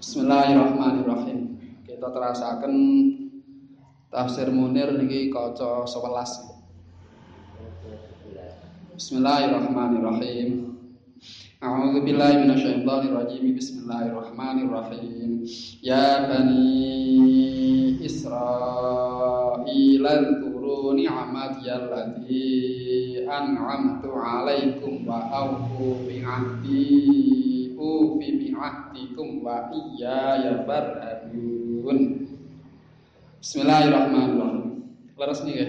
Bismillahirrahmanirrahim. Kita terasakan tafsir Munir niki kaca 11. Bismillahirrahmanirrahim. A'udzu billahi minasyaitonir rajim. Bismillahirrahmanirrahim. Ya bani Israil ni'mati allati an'amtu 'alaikum wa aufu bi'ahdi ufi bi'ahdikum wa iyaya farhabun. Bismillahirrahmanirrahim. Leres nih ya.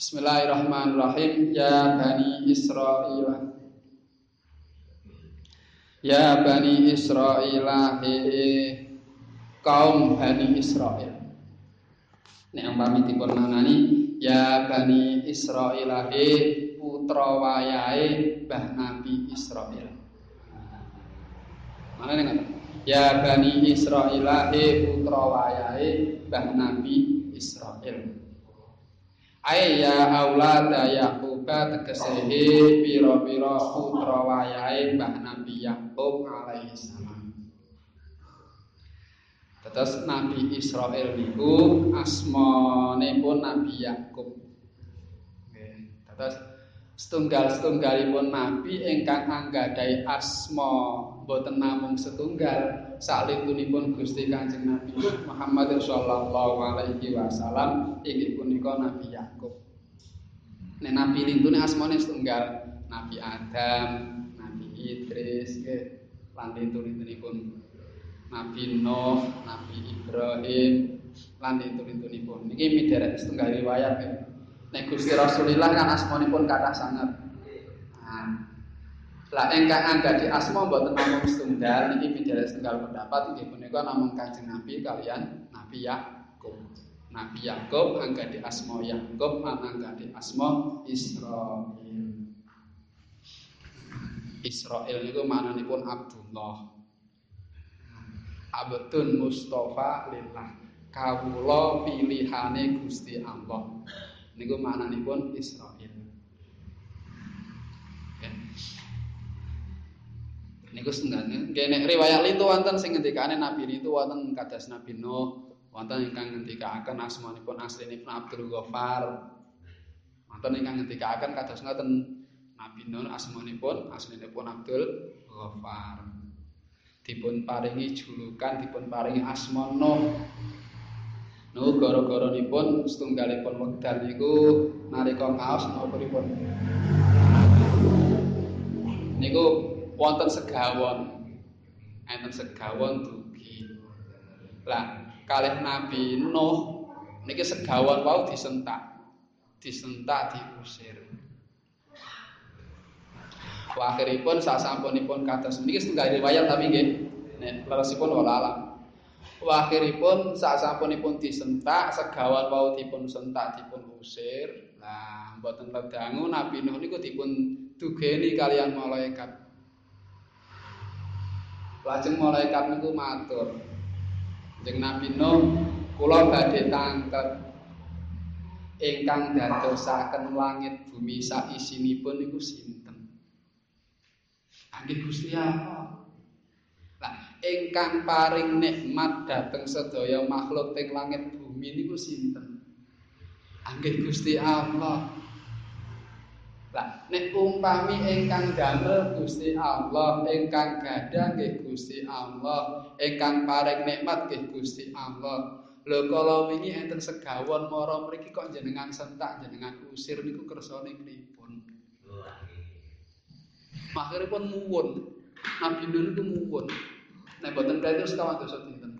Bismillahirrahmanirrahim. Ya Bani Israel. Ya Bani Israel. Kaum Bani Israel. Nek ampamitipun manani ya Bani Israel. He putra wayahe Mbah Nabi Israel. Mana nih Ya Bani Israel. He putra wayahe Mbah Nabi Israel. Ai ya aulada Yaqub tegesehe pira-pira putra wayahe Mbah Nabi Yakub alaihi salam. Nabi Israel niku asmane pun Nabi Yakub. Nggih. Setunggal-setunggalipun nabi ingkang anggadhahi asma boten namung setunggal salintunipun Gusti Kanjeng Nabi Muhammad sallallahu alaihi wasallam inggih punika Nabi Yakub. Nek nabi lintune asmane setunggal, Nabi Adam, Nabi Idris, nggih, lan lintun-lintunipun Nabi Nuh, Nabi Ibrahim, lan lintun-lintunipun. Niki midherek setunggal riwayat ya. Nek Gusti Rasulillah kan asmanipun kathah sanget. Nah, lah engkang anggadi asma mboten namung setunggal niki midherek setunggal pendapat inggih punika namung Kanjeng Nabi kalian Nabi Yakub. Nabi Yakub anggadi asma Yakub lan anggadi asma Israil. Israil niku mananipun Abdullah. Abdun Mustafa lillah. Kawula pilihane Gusti Allah. Niku maknanipun Israil. Niku setengahnya. Nggih nek riwayat itu wonten sing ngendikane Nabi itu wonten kados Nabi Nuh, wonten ingkang ngendikaken asmanipun aslinipun Abdul Ghaffar. Wonten ingkang ngendikaken kados ngoten Nabi Nuh asmanipun aslinipun Abdul Ghaffar. Dipun paringi julukan, dipun paringi asma Nuh. Nuh gara-gara nipun setunggalipun wekdal niku nalika kaos napa pripun? Niku wonten segawon. Enten segawon dugi. Lah, kalih Nabi Nuh niki segawon wau disentak. Disentak diusir. Akhiripun sasampunipun kados niki setunggal riwayat tapi nggih nek leresipun wala alam. Akhiripun sasampunipun disentak segawan wau dipun sentak dipun usir. Lah mboten ledangu Nabi Nuh niku dipun dugeni kalian malaikat. Lajeng malaikat niku matur. Jeneng Nabi Nuh kula badhe tangkep ingkang dadosaken langit bumi sak isinipun niku sinten? Angge Gusti Allah. Lah, ingkang paring nikmat dhateng sedaya makhluk teng langit bumi niku sinten? Anggih Gusti Allah. Lah, nek umpami ingkang damel Gusti Allah, ingkang gadah nggih Gusti Allah, ingkang paring nikmat nggih Gusti Allah. Lho kala wingi enten segawon mara mriki kok jenengan sentak, jenengan usir niku kersane pripun? Akhiripun muwun. Nabi Nuh itu muwun. Nek boten kae terus kawan dosa dinten.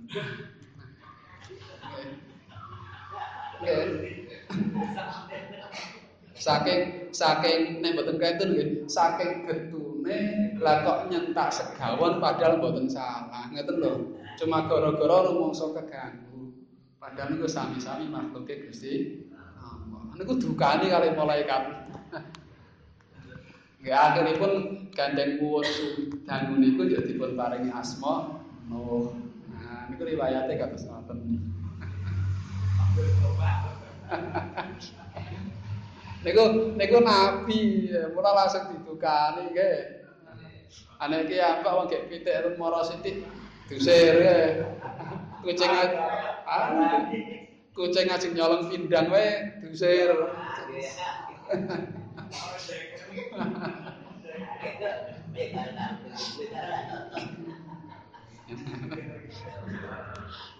Saking saking nek boten kae terus nggih, saking getune lah kok nyentak segawon padahal boten salah. Ngeten lho. Cuma gara-gara rumangsa keganggu. Padahal niku sami-sami makhluke Gusti Allah. Niku dukane kali malaikat. Nggih akhiripun gandeng kuwus dangu niku ya dipun paringi asma Nuh. Nah, niku riwayate kados ngoten. niku niku nabi, mula langsung didukani nggih. Ana iki ambak wong gek pitik mara sithik Dusir ya. Kucing ah, kucing ngajeng nyolong pindang wae dusir.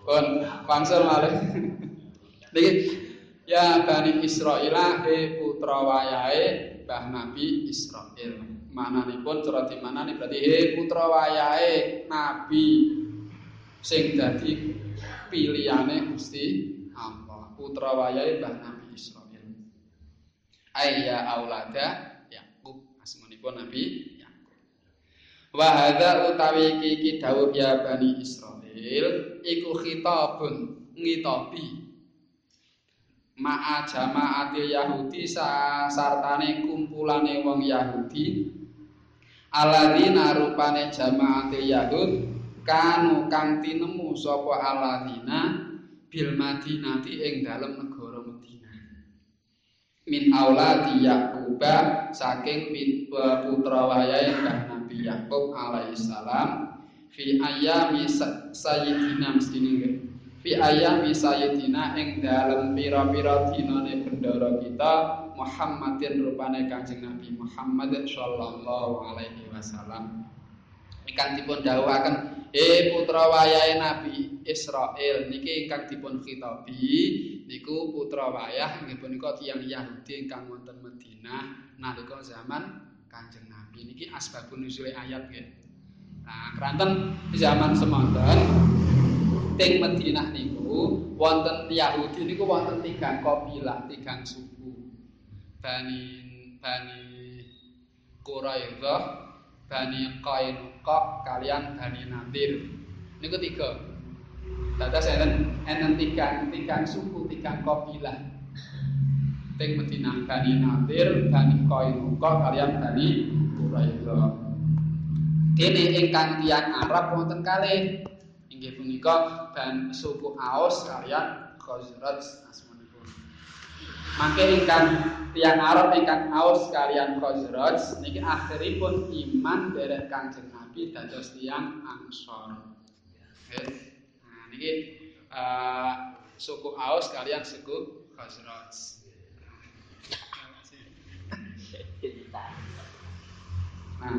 Pun pangsel malih. Niki ya Bani Israil he putra wayahe Mbah Nabi Israil. Mananipun cara dimanani berarti he putra wayahe Nabi sing dadi pilihane Gusti Allah. Putra wayahe Mbah Nabi Israil. Ayya aulada Asmanipun Nabi Yakub. Wa hadza utawi iki dawuh ya Bani Israil iku khitabun ngitobi ma'a jamaatil Yahudi sartane kumpulane wong Yahudi alladzina rupane jamaatil Yahud kanu kang tinemu sapa alladzina bil Madinati ing dalem negara min auladi Yaquba saking putra wayahe Nabi Yakub alaihi salam fi ayami sayyidina mestine fi ayami sayyidina ing dalem pira-pira dinane bendara kita Muhammadin rupane Kanjeng Nabi Muhammad sallallahu alaihi wasallam ikan dipun dawuhaken he putra wayahe Nabi Israel niki ingkang dipun khitabi niku putra wayah nggih punika tiyang Yahudi ingkang wonten Madinah nalika zaman Kanjeng Nabi niki asbabun nuzul ayat nggih Nah, keranten zaman semonten teng Madinah niku wonten Yahudi niku wonten tiga kabilah, tiga suku. Bani Bani Quraidah, Bani Qainuqa kalian Bani Nadir. Niku tiga. Dados enten enten tiga tiga suku, tiga kabilah. Teng Madinah Bani Nadir, Bani Qainuqa kalian Bani Quraidah. Dene ingkang tiyang Arab wonten kalih. Inggih punika ban suku Aus kalian Khazraj asmanipun. Mangke ingkang tiyang Arab ingkang Aus kalian Khazraj niki akhiripun iman derek Kanjeng Nabi dados tiyang Ansor. Nah niki uh, suku Aus kalian suku Khazraj. Nah,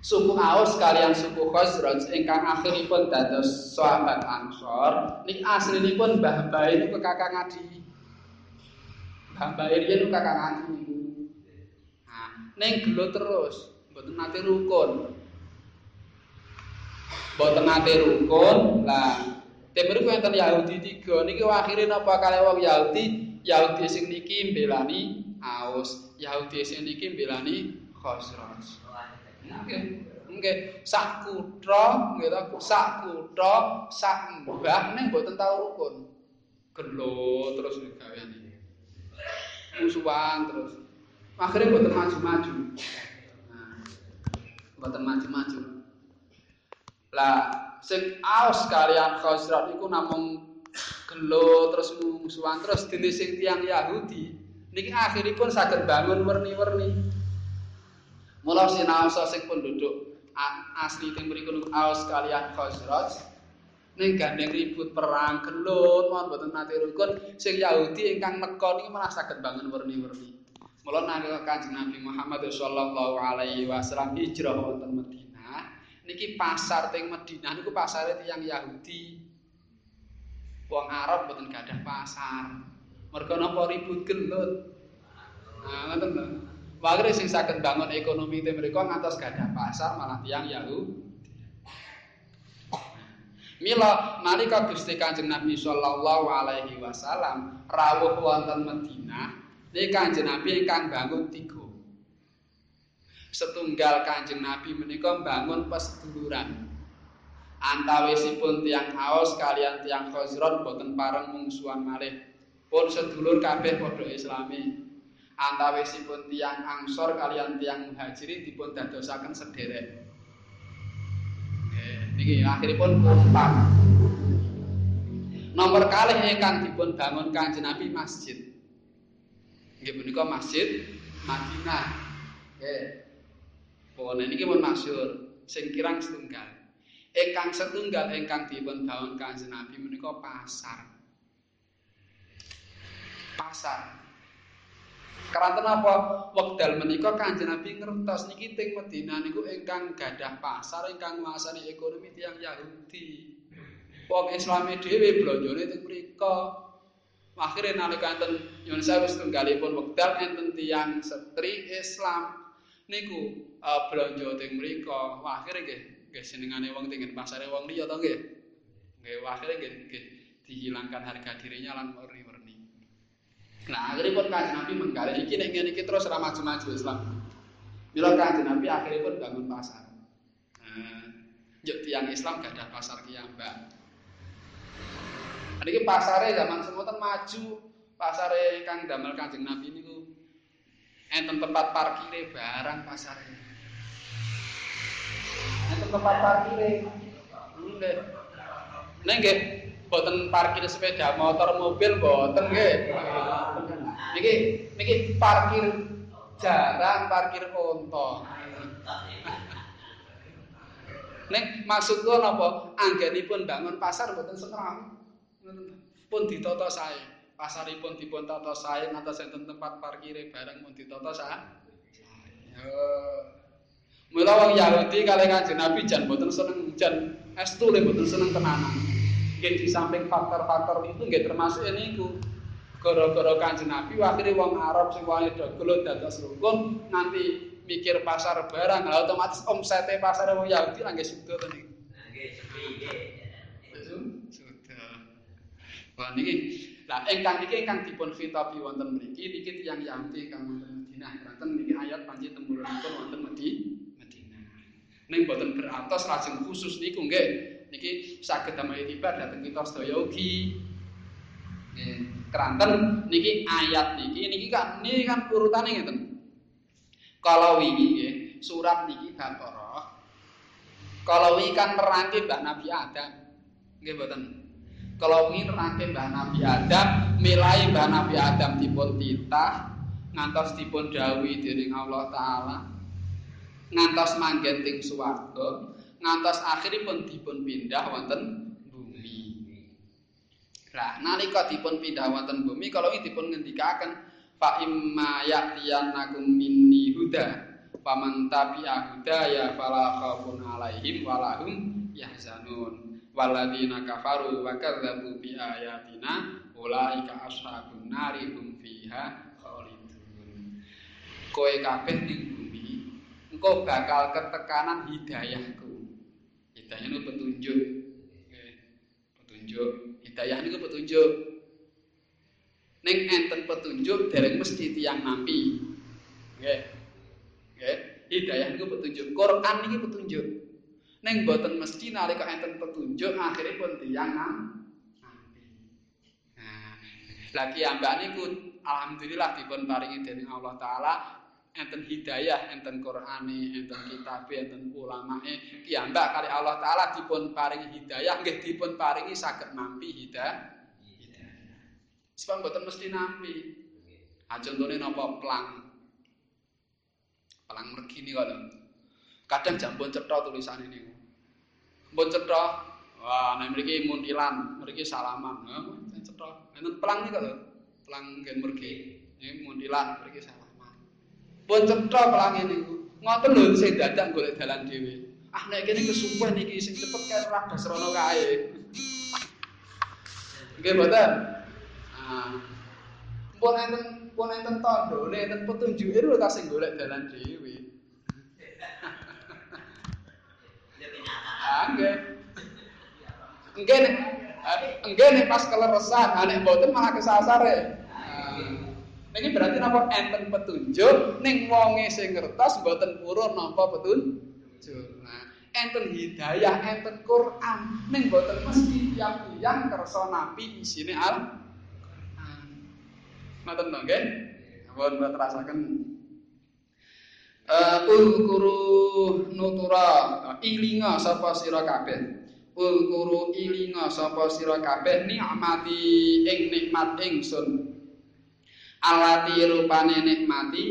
suku Aus kalian suku Khazraj ingkang akhiripun dados sahabat Ansor nik aslinipun Mbah Bae niku kakang adi. Riyen kakang adi niku. Nah, ning gelo terus, mboten nate rukun. Mboten nate rukun. Lah, temriku enten Yahudi tiga niki akhire napa kali wong Yahudi? Yahudi sing niki mbelani Aus, Yahudi sing niki mbelani Khazraj. Nggih. Nggih, sak kutha, nggih ta, sak kutha, sak mbah ning mboten tau rukun. Gelo terus gaweane. Musuhan terus. Akhirnya mboten maju-maju. Nah, mboten maju-maju. Lah, sing aos kalian Khazraj iku namung gelo terus musuhan terus dene sing tiyang Yahudi niki akhiripun saged bangun werni-werni. Mula sinaosa sing penduduk asli teng mriku Aus kalian Khazraj ning gandeng ribut perang gelut mon mboten nate rukun sing Yahudi ingkang nekon iki malah saged bangun werni-werni. Mula nalika Kanjeng Nabi Muhammad sallallahu alaihi wasallam hijrah wonten Madinah niki pasar teng Madinah niku pasare tiyang Yahudi. Wong Arab mboten gadah pasar. Mergo napa ribut gelut. Nah, ngoten lho. Wagre sing saged bangun ekonomi te mereka ngantos gadah pasar malah tiang Yahudi. Mila nalika Gusti Kanjeng Nabi sallallahu alaihi wasallam rawuh wonten Madinah, niki Kanjeng Nabi ingkang bangun tiga. Setunggal Kanjeng Nabi menika bangun peseduluran. Antawisipun tiang Aus kalian tiang Khazraj boten pareng mungsuhan malih. Pun sedulur kabeh padha Islami. antawisipun tiang angsor kalian tiang muhajirin dipun dadosaken sederek. Niki akhiripun kompak. Nomor kalih ingkang dipun bangun Kanjeng Nabi masjid. Nggih menika masjid Madinah. Nggih. Pone niki pun masyhur. sing kirang setunggal. Ingkang setunggal ingkang dipun bangun Kanjeng Nabi menika pasar. Pasar. Keranten apa? Wekdal menika Kanjeng Nabi ngertos niki teng Madinah niku ingkang gadah pasar ingkang nguasani ekonomi tiyang Yahudi. Wong Islami dhewe blonjone teng mriku. Akhire nalika enten nyuwun sewu setunggalipun wekdal enten tiyang setri Islam niku uh, blonjo teng mriku. Akhire nggih nggih senengane wong teng pasare wong liya to nggih. Nggih akhire nggih dihilangkan harga dirinya lan. Nah, akhirnya pun kanjeng Nabi menggali iki nek ngene terus ora maju-maju Islam. Mila kanjeng Nabi akhirnya pun bangun pasar. Nah, yuk tiang Islam gak ada pasar kiambak. Niki pasare zaman semoten maju, pasare kang damel kanjeng Nabi niku enten tempat parkire barang pasare. Itu tempat parkir. Nggih. Nek nggih boten parkir sepeda motor mobil boten nggih. Niki niki parkir jarang parkir onto. Nek maksud kula napa anggenipun bangun pasar boten semerang. Pun ditata sae. Pasaripun dipun tata sae ngantos enten tempat parkire barang pun ditata sae. Mula wong Yahudi kali kanjeng Nabi jan boten seneng jan estu le boten seneng tenanan. Nggih di samping faktor-faktor itu nggih termasuk ini ku gara-gara kanjeng Nabi akhirnya wong Arab sing wae dogol dados rukun nganti mikir pasar barang lah otomatis omsete pasar wong Yahudi nggih sudo to. Nggih nggih. Sudah. Wah niki lah ingkang niki ingkang dipun khitabi wonten mriki niki tiyang Yahudi kang wonten Madinah. Kraten niki ayat panji temurunipun wonten Madinah. ning boten beratos lajeng khusus niku nggih niki saged damel tiba dhateng kita sedaya ugi. Nggih kranten niki ayat niki niki kan niki kan urutane ngeten. Kalau nggih surat niki Baqarah. Kalau wingi kan nerangke Mbah Nabi Adam. Nggih boten kalau wingi nerangke Mbah Nabi Adam milai Mbah Nabi Adam dipun titah ngantos dipun dawuhi dening Allah taala ngantos manggen ting swarga ngantos akhiripun dipun pindah wonten bumi. Lah nalika dipun pindah wonten bumi kalau dipun ngendikaken fa imma ya'tiyannakum minni huda faman tabi'a hudaya fala khaufun alaihim walahum yahzanun waladina kafaru wa kadzdzabu bi ayatina ulaika ashabun nari hum fiha khalidun. Kowe kabeh ning engkau bakal ketekanan hidayahku. Hidayah itu petunjuk. Petunjuk. Hidayah itu petunjuk. Neng enten petunjuk dereng mesti tiang nampi. Nggih. Nggih. Hidayah itu petunjuk. Quran ini petunjuk. Neng boten mesti nalika enten petunjuk akhirnya pun tiang nampi. Nah, lagi ambak niku alhamdulillah dipun paringi dening Allah taala enten hidayah, enten Qur'ane, enten kitab, enten ulamae, piyambak kali Allah taala dipun paringi hidayah, nggih dipun paringi saged nampi hidayah. Sebab mboten mesti nampi. Ah contone napa plang. Plang mergi niku Kadang jambon cetha tulisane niku. Mbon cetha, wah nek mriki muntilan, mriki salaman. Nah, cetha. Enten plang niku lho. Plang gen mergi. Ini muntilan, mriki salaman. Pun cetha pelangi niku. Ngoten lho sing dadak golek dalan dhewe. Ah nek kene kesuwen iki sing cepet kae ora dasrono kae. Nggih mboten? Ah. Pun enten pun enten tandane enten petunjuke lho ta sing golek dalan dhewe. Ah nggih. Nggih nek nggih nek pas keleresan, nek mboten malah kesasar e. Ini berarti napa? Enten petunjuk. Ning wonge sing ngertos mboten purun napa petunjuk. Nah, enten hidayah, enten Quran. Ning mboten mesti tiyang-tiyang kersa napi isine al Ngoten to nggih? Ampun mbok terasaken. Uh, ulkuru nutura ilinga sapa sira kabeh? Ulkuru ilinga sapa sira kabeh? Nikmati ing nikmat ingsun alati rupane nikmati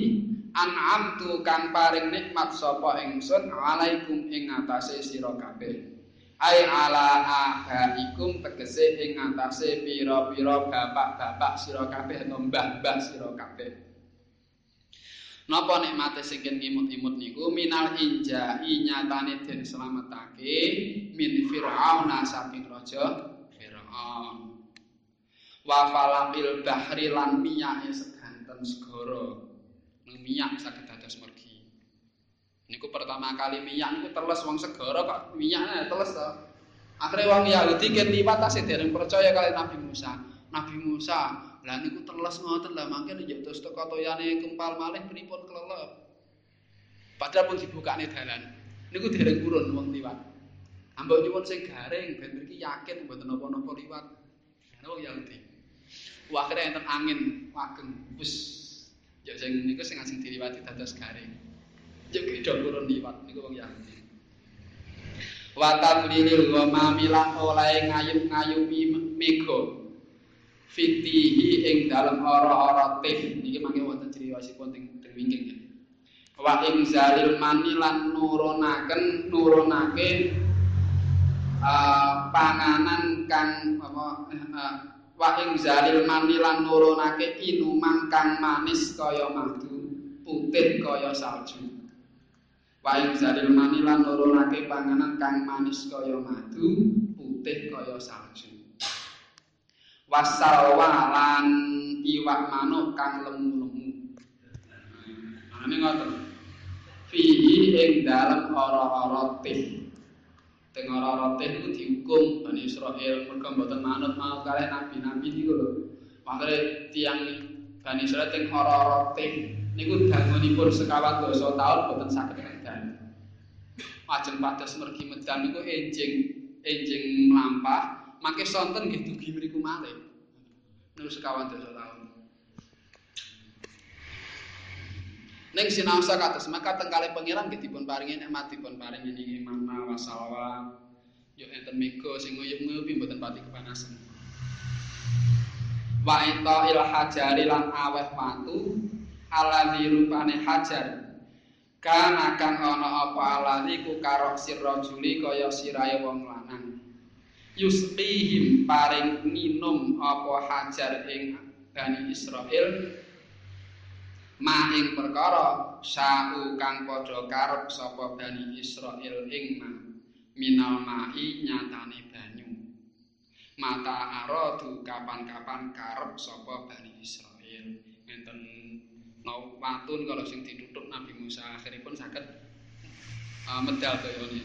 an'amtu kang paring nikmat sapa ingsun alaikum ing atase sira kabeh. Ai ala abaikum tegese ing atase pira-pira bapak-bapak sira kabeh atau mbah-mbah sira kabeh. Napa nikmate sing ngimut-imut niku? Minal injai nyatane den slametake min fir'aun saking raja Fir'aun. Wa falaqil bahri lan miyake seganten segara. Minyak saged dados mergi. Niku pertama kali minyak niku teles wong segara kok minyaknya teles to. Akhire wong Yahudi ket liwat tasih dereng percaya kali Nabi Musa. Nabi Musa Lah niku teles ngoten lah mangke njuk terus teko toyane kempal malih pripun kelelep. Padahal pun dibukane dalan. Niku dereng purun wong liwat. Ambek nyuwun sing garing ben yakin mboten napa-napa liwat. Ana wong Yahudi. Akhirnya enten angin wageng wis ya sing niku sing asing diliwati dados garing. Ya beda purun liwat niku wong Yahudi. Watan lilil ghamami lan oleh ngayup-ngayupi mega. fitihi ing dalem ora-ora tif niki mangke wonten criyosipun teng teng wingking wa ing zalil mani lan nurunaken nurunake uh, panganan kang apa uh, wa ing zalil mani lan nurunake inuman kang manis kaya madu putih kaya salju wa ing zalil mani lan nurunake panganan kang manis kaya madu putih kaya salju wasalwalan iwak manuk kang lemu-lemu. Nah, ini ngoten. Fihi ing dalem ora-ora tih. Teng ora-ora tih itu dihukum Bani Israel mergo mboten manut mau kalih nabi-nabi niku lho. Makare tiang Bani Israel teng ora-ora tih niku dangunipun sekawan dosa taun mboten saged medan. Majeng pados mergi medan niku enjing enjing mlampah mangke sonten nggih dugi mriku malih. Niku sekawan dasa taun. Ning sinaosa kados maka teng kalih pangeran nggih dipun paringi nikmat dipun paringi niki mana wasalwa. Yo enten mega sing nguyup-nguyupi mboten pati kepanasan. Wa ita il hajari lan aweh watu ala dirupane hajar kan akan ana apa alali ku karok sirrajuli kaya sirahe wong lanang yusqihim paring minum apa hajar ing Bani Israel ma ing perkara sa'u kang padha karep sapa Bani Israel ing ma minal ma'i nyatane banyu. Mata aradu kapan-kapan karep sapa Bani Israel enten no watun kalau sing ditutup Nabi Musa akhiripun saged uh, medal kaya ngene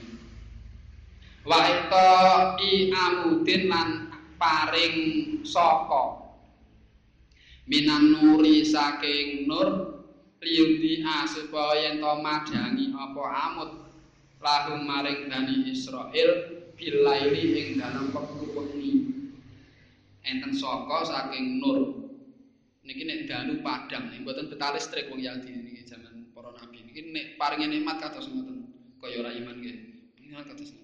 wa ita i amudin lan paring saka minan nuri saking nur liyudi supaya yen to madangi apa amut lahum maring bani Israel bilaili ing dalam wektu wengi enten saka saking nur. Niki nek dalu padang nek mboten betah listrik wong Yahudi niki zaman para nabi. Niki nek paringi nikmat kados ngoten. Kaya ora iman nggih. Nikmat kados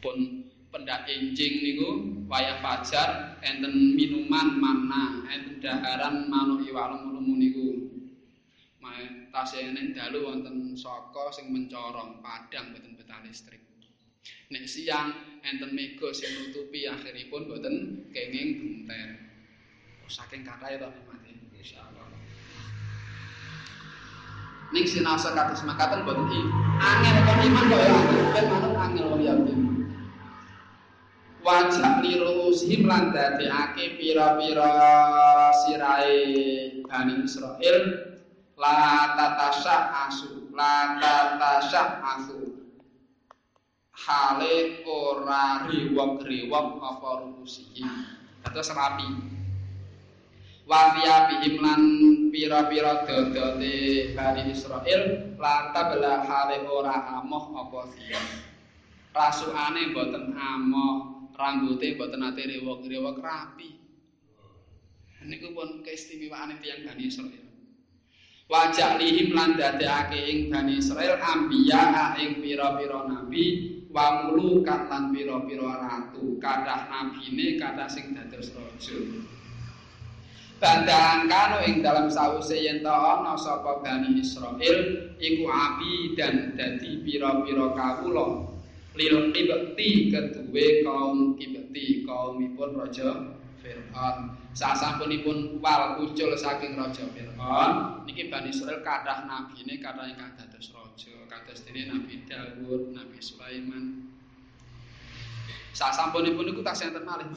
pun pendak enjing niku wayah fajar enten minuman mana enten daharan manuk iwak lumu-lumu niku. Tasih nek dalu wonten saka sing mencorong padang mboten betah listrik. Nek siang enten mega sing nutupi akhiripun mboten kenging bunter oh, saking kakae to nikmate insyaallah. Ning sinasa kados makaten mboten angel kok iman kok ya? Ben manut angel wong yakin wajah liruhim lan dadekake pira-pira sirahe Bani Israil. La tatasya asu la tatasya asu. Hale ora riwok-riwok apa ruhusihim atau serapi wafia bihim lan pira-pira dodote Bani Israil la tabla hale ora amoh apa siya rasukane boten amoh rambuté mboten ate rewok-rewok rapi. Niku pun keistimewaan tiyang Bani Israil. Wajah lihim lan dadekake ing Bani Israil ambiya ing pira-pira nabi wa mulukan lan pira-pira ratu. Kadah nabine kadah sing dados raja. Bandang kanu ing dalam sause yen ta ana sapa Bani Israil iku abi dan dadi pira-pira kawula lil kibti keduwe kaum kibti kaumipun raja Fir'aun. Sasampunipun wal ucul saking raja Fir'aun niki Bani Israil kathah nabine kathah ingkang dados raja kados dene Nabi Dawud Nabi Sulaiman. Sasampunipun iku tasih enten malih.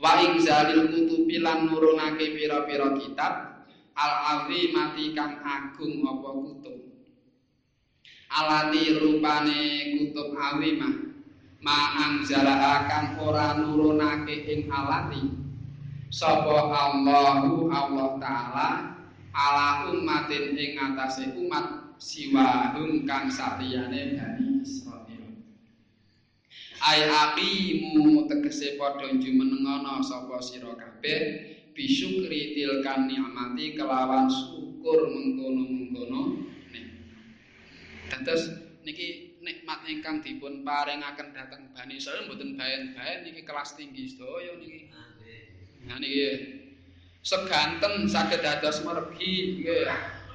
Wa ing zalil kutubi lan nurunake pira-pira kitab al azimati kang agung apa kutub alati rupane kutub azimah. Ma anzala kang ora nurunake ing alati. Sapa Allahu Allah taala ala ummatin ing atase umat siwahum kang saliyane Bani ai aqimu tegese padha jumenengono sapa sira kabeh bisyukri tilkan nikmati kelawan syukur mengkono-mengkono Dados niki nikmat ingkang dipun paringaken dhateng Bani Israil mboten baen-baen niki kelas tinggi sedaya niki. Nah niki seganten saged dados mergi nggih.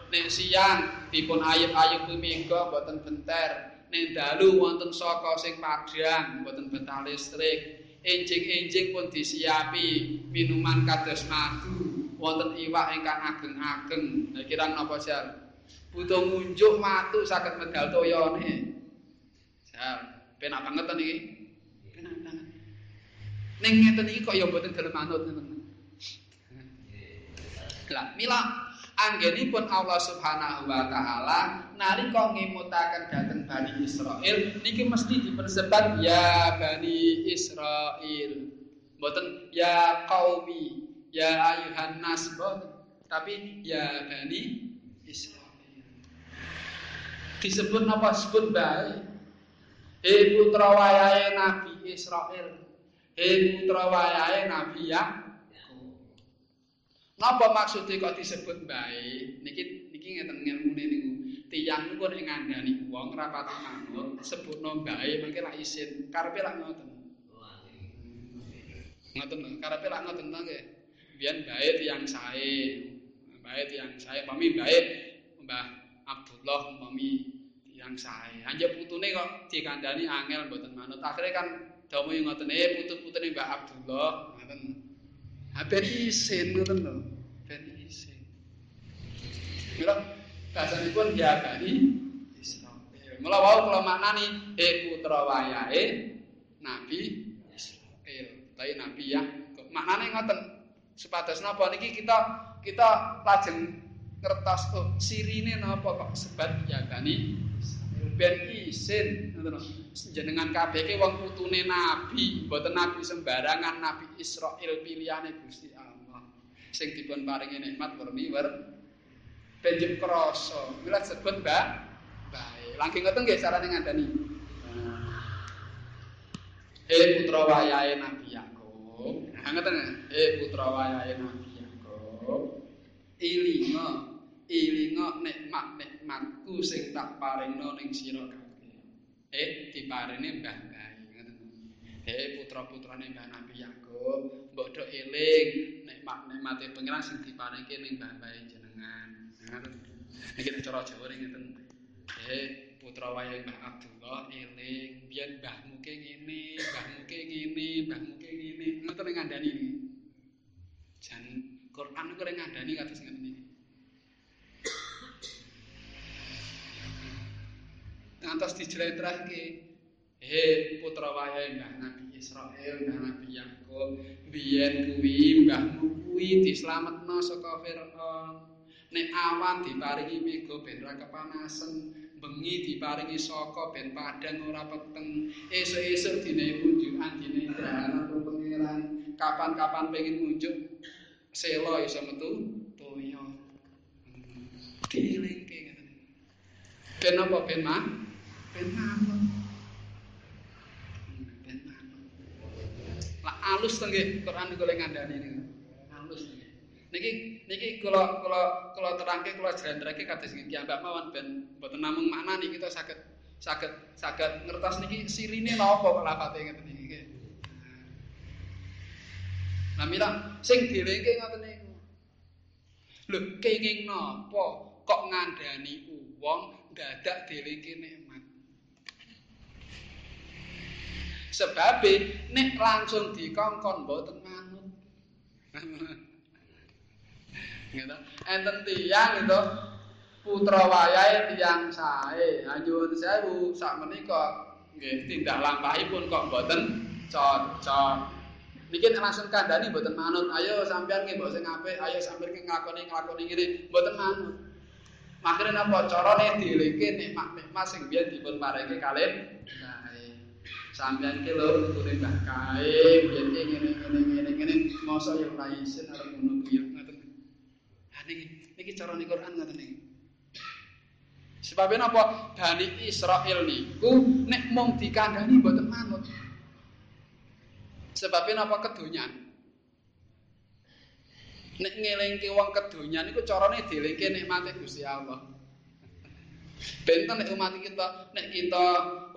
Nek siang dipun ayub-ayub peminggo mboten benter. nek dalu wonten saka sing padhang mboten betah listrik enjing-enjing pun disiapi minuman kados madu wonten iwak ingkang ageng-ageng lha kira napa jal butuh ngunjuk matu saged medal toyone. Jal penak banget iki penak banget. Ning kok ya mboten gelem manut ngeten lah mila anggenipun Allah Subhanahu wa taala nalika ngemutaken dhateng Bani Israil niki mesti dipersebat ya Bani Israil. Mboten ya qaumi. Ya ayuhan nas tapi ya Bani Israil disebut napa sebut bae he putra wayahe Nabi Israil he putra wayahe Nabi ya Napa maksudnya kok disebut baik? Niki niki ngeten ngelmune niku. Tiyang niku nek ngandani wong rapati manut, sebutno baik mangke lak isin. Karepe lak ngoten. Ngoten, karepe lak ngoten to nggih. Biyen baik tiyang sae. Baik tiyang sae, pami baik Mbah Abdullah mami tiyang sae. Anjep putune kok dikandani angel mboten manut. Akhire kan damu ngoten, eh putu-putune Mbah Abdullah, ngoten. Ben isin ngoten lho. Ben isin. Mila bahasanipun ya bani Israil. Mula wau kula maknani e putra wayahe Nabi Israil. Tapi Nabi ya maknane ngoten. Sepados napa niki kita kita lajeng ngertos oh, sirine napa kok sebat ya bani ben isin ngoten jenengan kabeh ki wong putune nabi mboten nabi sembarangan nabi Israil pilihane Gusti Allah. Sing dipun paringi nikmat werni wer benjuk krasa mila sebut mbak bae. Langking ngoten nggih carane ngandani? He putra wayahe Nabi Yakub. Ngoten he putra wayahe Nabi Yakub. Ilinga, ilinga nikmat-nikmatku sing tak paringno ning sira eh diparini Mbah Bayi ngoten. Eh putra-putrane Mbah Nabi Yakub, mbok do eling nikmat-nikmate pangeran sing diparingke ning Mbah Bayi jenengan. Ngoten. Niki cara Jawa ngeten. Eh putra wayahe Mbah Abdullah eling biyen mbahmu ke ngene, mbahmu ke ngene, mbahmu ke ngene. Ngoten ngandani iki. Jan Quran kok ngandani kados ngeten iki. ngantos dijlentrehke he putra wayahe Mbah Nabi Israil Mbah Nabi Yakub biyen kuwi mbahmu kuwi dislametno saka Firaun. Nek awan diparingi mega ben ra kepanasen bengi diparingi saka ben padang ora peteng. Esuk-esuk dine kunjukan dine dahana pangeran. Kapan-kapan pengen ngunjuk selo iso metu toyo dielingke ngene ben apa ben mah ben manut. Ben manut. Lah alus to nggih Quran kula ngandani niku. Alus nggih. Niki niki kula kula kula terangke kula jrentreke kados ngiki ambak mawon ben mboten namung maknani kita saged saged saged ngertos niki sirine napa kok lafate ngeten iki nggih. Lah mila sing dilingke ngoten niku. Lho kenging napa kok ngandani wong dadak dilingke nikmat. Sebab nek langsung dikongkon mboten manut. Gitu. Enten tiyang itu putra wayahe tiyang sae. Anyuwun sewu sak menika nggih tindak lampahipun kok mboten cocok. Niki langsung kandhani mboten manut. Ayo sampean nggih mbok sing apik, ayo sampean ki nglakoni-nglakoni ngene mboten manut. Makire napa carane dileke nikmat-nikmat sing biyen dipun paringi kalih sampean ki lho kune Mbah Kae ki ngene ngene ngene ngene mosok yo ora isin arep ngono kuwi ngoten. Ha niki niki carane Quran ngoten niki. Sebab napa Bani Israel niku nek mung dikandani mboten manut. Sebab napa kedonyan. Nek ngelingke wong kedonyan niku carane dilingke nikmate Gusti Allah. Benten nek umat kita, nek kita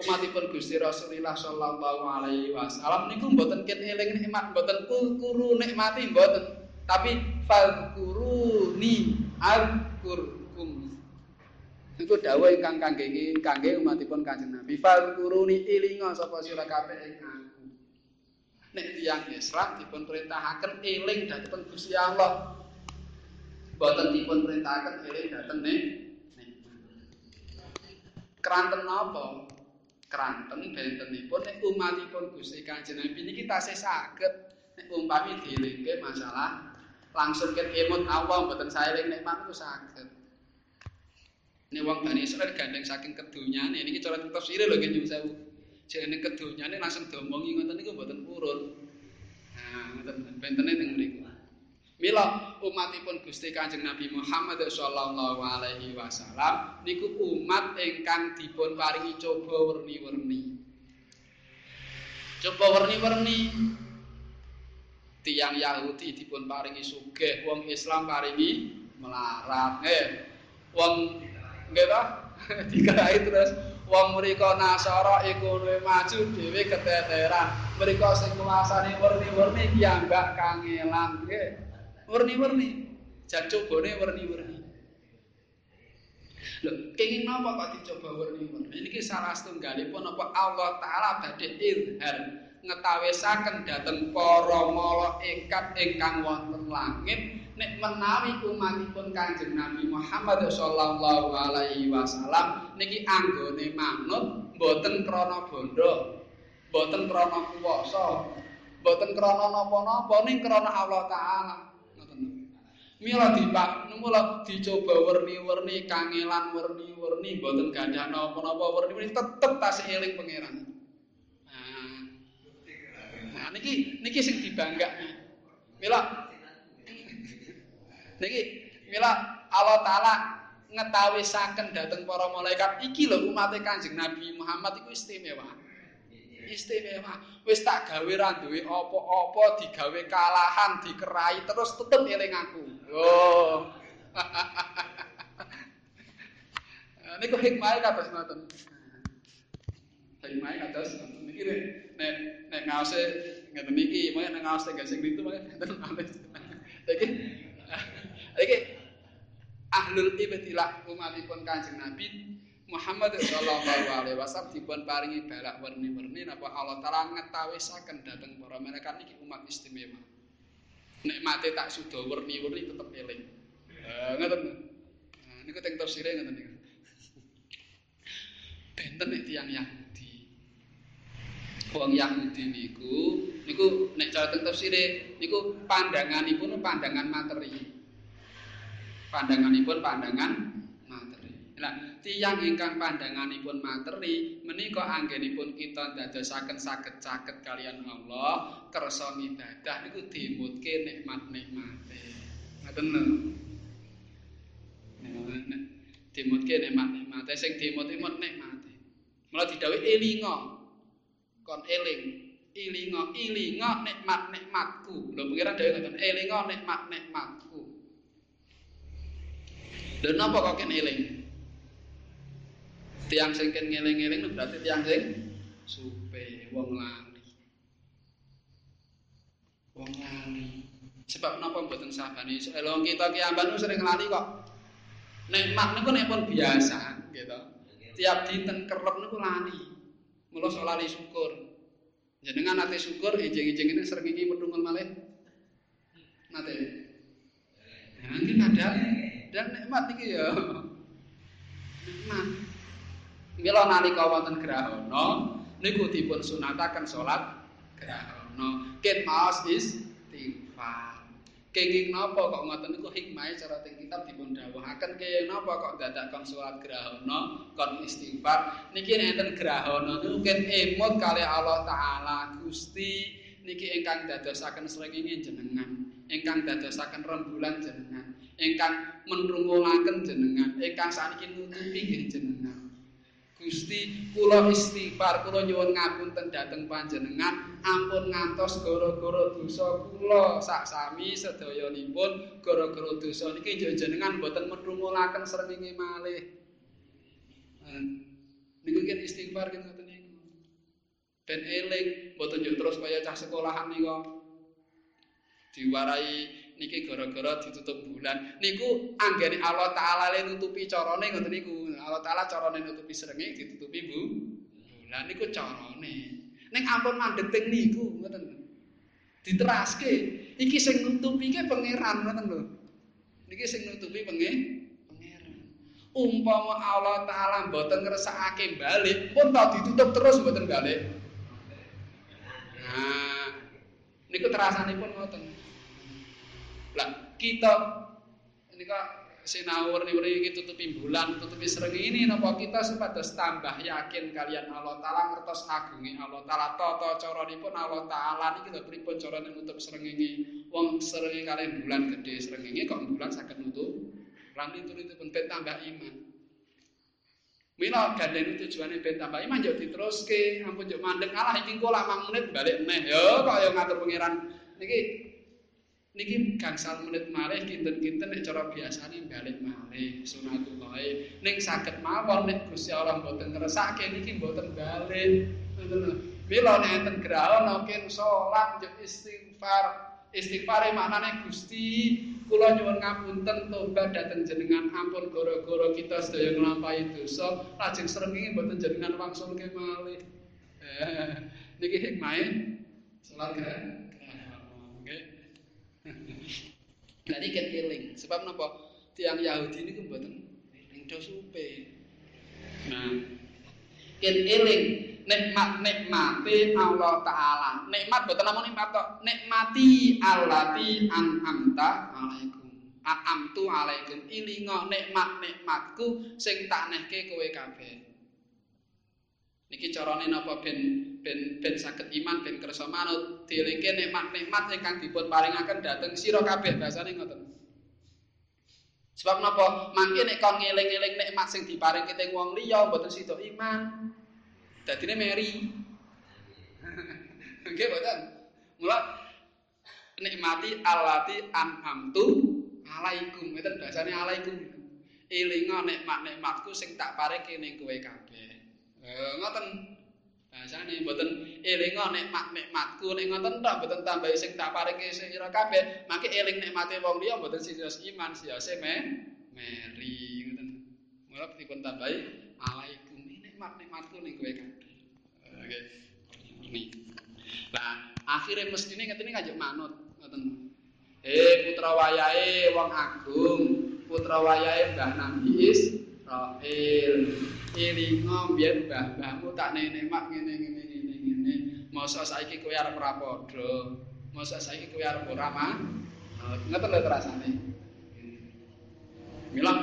umatipun Gusti Rasulullah sallallahu alaihi wasallam niku mboten ket eling nikmat, mboten kuru nikmati mboten, tapi fadkuruni azkurkum. Iku dawuh ingkang kangge kangge umatipun Kanjeng Nabi. Fadkuruni ilinga sapa sira kabeh ing aku. Nek tiyang Islam dipun perintahaken eling dhateng Gusti Allah. Mboten dipun perintahaken eling dhateng nek Kranten napa? Kranten bentenipun nek umatipun Gusti Kanjeng Nabi niki tasih saged nek umpami dilingke masalah langsung ket emot Allah mboten saeling nek mantu saged. Nek wong Bani Israil gandeng saking kedunyane niki cara tafsir lho nggih sewu. Jenenge kedunyane langsung diomongi ngoten niku mboten purun. Nah, ngoten bentene teng mriku. Mila umatipun Gusti Kanjeng Nabi Muhammad sallallahu alaihi wasallam niku umat ingkang dipun paringi coba werni-werni. Coba werni-werni. Tiang Yahudi dipun paringi sugih, wong Islam paringi melarat. Eh, wong nggih ta? Dikai terus wong mriko Nasara iku luwih maju dhewe keteteran. Mriko sing kuasane werni-werni piyambak kangelan nggih. warni-warni. Jan cobane warni-warni. Lho, kenging napa kok dicoba warni-warni? Niki salah setunggalipun apa Allah taala badhe izhar ngetawisaken dhateng para mala ikat ingkang wonten langit nek menawi umatipun Kanjeng Nabi Muhammad sallallahu alaihi wasallam niki anggone manut mboten krana bondo, mboten krana kuwasa, mboten krana napa-napa ning krana Allah taala. Mila dipak mula dicoba werni-werni kangelan werni-werni mboten gadah napa-napa werni-werni tetep tasih eling pangeran. Nah. Niki niki sing dibanggakne. Mila Niki mila Allah taala ngetawisaken dhateng para malaikat iki lho umat Kanjeng Nabi Muhammad iku istimewa. istimewa. Wis tak gawe ra duwe apa-apa digawe kalahan, dikerai terus tetep eling aku. Oh. Niku hikmah kados ngoten. Hikmah kados ngoten iki nek nek ngaose ngeten iki, mengke nek ngaose gak sing itu ngeten alis. Iki iki ahlul ibtilah umatipun Kanjeng Nabi Muhammad sallallahu alaihi wasallam dipun paringi balak warni-warni napa Allah taala ngetawisaken dhateng para malaikat niki umat istimewa. Nek mate tak suda warni-warni tetep eling. Eh ngoten. Nah niku teng tafsire ngoten niku. Benten nek tiyang Yahudi. Wong Yahudi niku niku nek cara teng tafsire niku pandanganipun pandangan materi. Pandanganipun pandangan materi. Lah tiyang ingkang pandanganipun materi menika anggenipun kita dadosaken saged-saged kalian Allah kersa ngibadah niku dimutke nikmat-nikmate. Ngoten lho. Dimutke nikmat-nikmate sing dimut-imut nikmate. Mula didhawuhi elinga kon eling. Ilinga ilinga nikmat-nikmatku. Lho pengira dhewe ngoten elinga nikmat-nikmatku lho napa kok ken eling tiang sing ken ngeling-eling, ngeling ngeling berarti tiang sing supe wong lali wong lali. Sebab napa mboten sabani? Elong kita kiamban sering lali kok. Nikmat niku nek pun biasa, gitu. Tiap dinten kerep niku lali. Mula lali syukur. Jenengan ate syukur ijing-ijing ini sering iki medungul malih. Nate. Nanti ada dan nikmat iki ya. Nikmat. Mila nalika wonten grahana niku dipun sunataken salat grahana. Ken maos istighfar. Kenging napa kok ngoten niku hikmahe cara teng kitab dipun dawuhaken kenging napa kok dadakon salat grahana kon istighfar niki enten grahana niku ken emot kali Allah taala Gusti niki ingkang dadosaken srengenge jenengan ingkang dadosaken rembulan jenengan ingkang menrungulaken jenengan. Ingkang saniki nutupi nggih jenengan. Gusti kula istighfar kula nyuwun ngapunten dhateng panjenengan. Ampun ngantos gara-gara dosa kula. Sak sami sedayanipun gara-gara dosa niki jenengan mboten medhungulaken srengenge malih. Niku kan istighfar kan ngoten niku. Ben eling mboten terus kaya cah sekolahan niku. Diwarai niki gara-gara ditutup bulan niku anggene Allah taala le nutupi carane ngoten niku Allah Ta'ala carane nutupi srengenge ditutupi Bu. Lah niku carane. Ning ampun mandheting niku ngoten. Diteraske, iki sing nutupi ke pangeran ngoten lho. Niki sing nutupi penge pangeran. Umpama Allah Ta'ala mboten ngresakake balik, pun tak ditutup terus mboten balik. Nah, niku terasanipun ngoten. Lah kita ini kok sinawur nih iki tutupi bulan, tutupi serengi ini napa kita supados tambah yakin kalian Allah taala ngertos agungi Allah taala tata caranipun Allah taala niki lho pripun carane nutup srengenge. Wong srengenge kalian bulan gede srengenge kok bulan saged nutup. Lan pun ben tambah iman. Mila gandeng tujuane ben tambah iman yo diteruske, ampun yo alah iki kok lak menit balik neh. Yo kok yo ngatur pangeran niki niki gangsal menit malih kinten-kinten nek cara biasane balik malih sunatullah ning saged mawon nek Gusti Allah mboten ngresake niki mboten balik. Mila nek enten graha ken salat njek istighfar. Istighfar maknane Gusti. Kula nyuwun ngapunten tobat dhateng jenengan. Ampun gara-gara kita sedaya nglampahi dosa. Lajeng srengenge mboten jenengan wangsulke malih. Eh, niki hikmahe salat graha Jadi kan eling. Sebab napa? Tiang Yahudi niku mboten eling do supe. Nah, ken eling nikmat-nikmate Allah taala. Nikmat mboten namung nikmat tok, nikmati allati an'amta alaikum. An'amtu alaikum ilinga nikmat-nikmatku sing tak nehke kowe kabeh. Niki carane napa ben ben ben saged iman ben kersa manut dielingke nikmat-nikmat ingkang dipun paringaken dhateng sira kabeh basane ngoten. Sebab napa mangke nek kon ngeling-eling nikmat sing diparing kita wong liya mboten sida iman. Dadine meri. Nggih mboten. Mula nikmati alati an'amtu alaikum. Ngoten basane alaikum. Elinga nikmat-nikmatku sing tak paringke ning kowe kabeh. Eh ngoten. Bahasane mboten elinga nikmat-nikmatku nek ngoten tok mboten tambahi sing tak paringi sira kabeh. Mangke eling nikmate wong liya mboten sisios iman siose me meri ngoten. Mula dipun tambahi alaikum nikmat-nikmatku ning kowe kabeh. Ini. Lah, akhire mestine ngeteni kanjeng manut ngoten. Eh putra wayahe wong agung, putra wayahe Mbah Nabi Israil. Ilinga biyen mbah-mbahmu tak nenek-mak ngene-ngene ngene-ngene. Masa saiki kowe arep ora padha. Masa saiki kowe arep ora mah. Ngoten lho rasane. Mila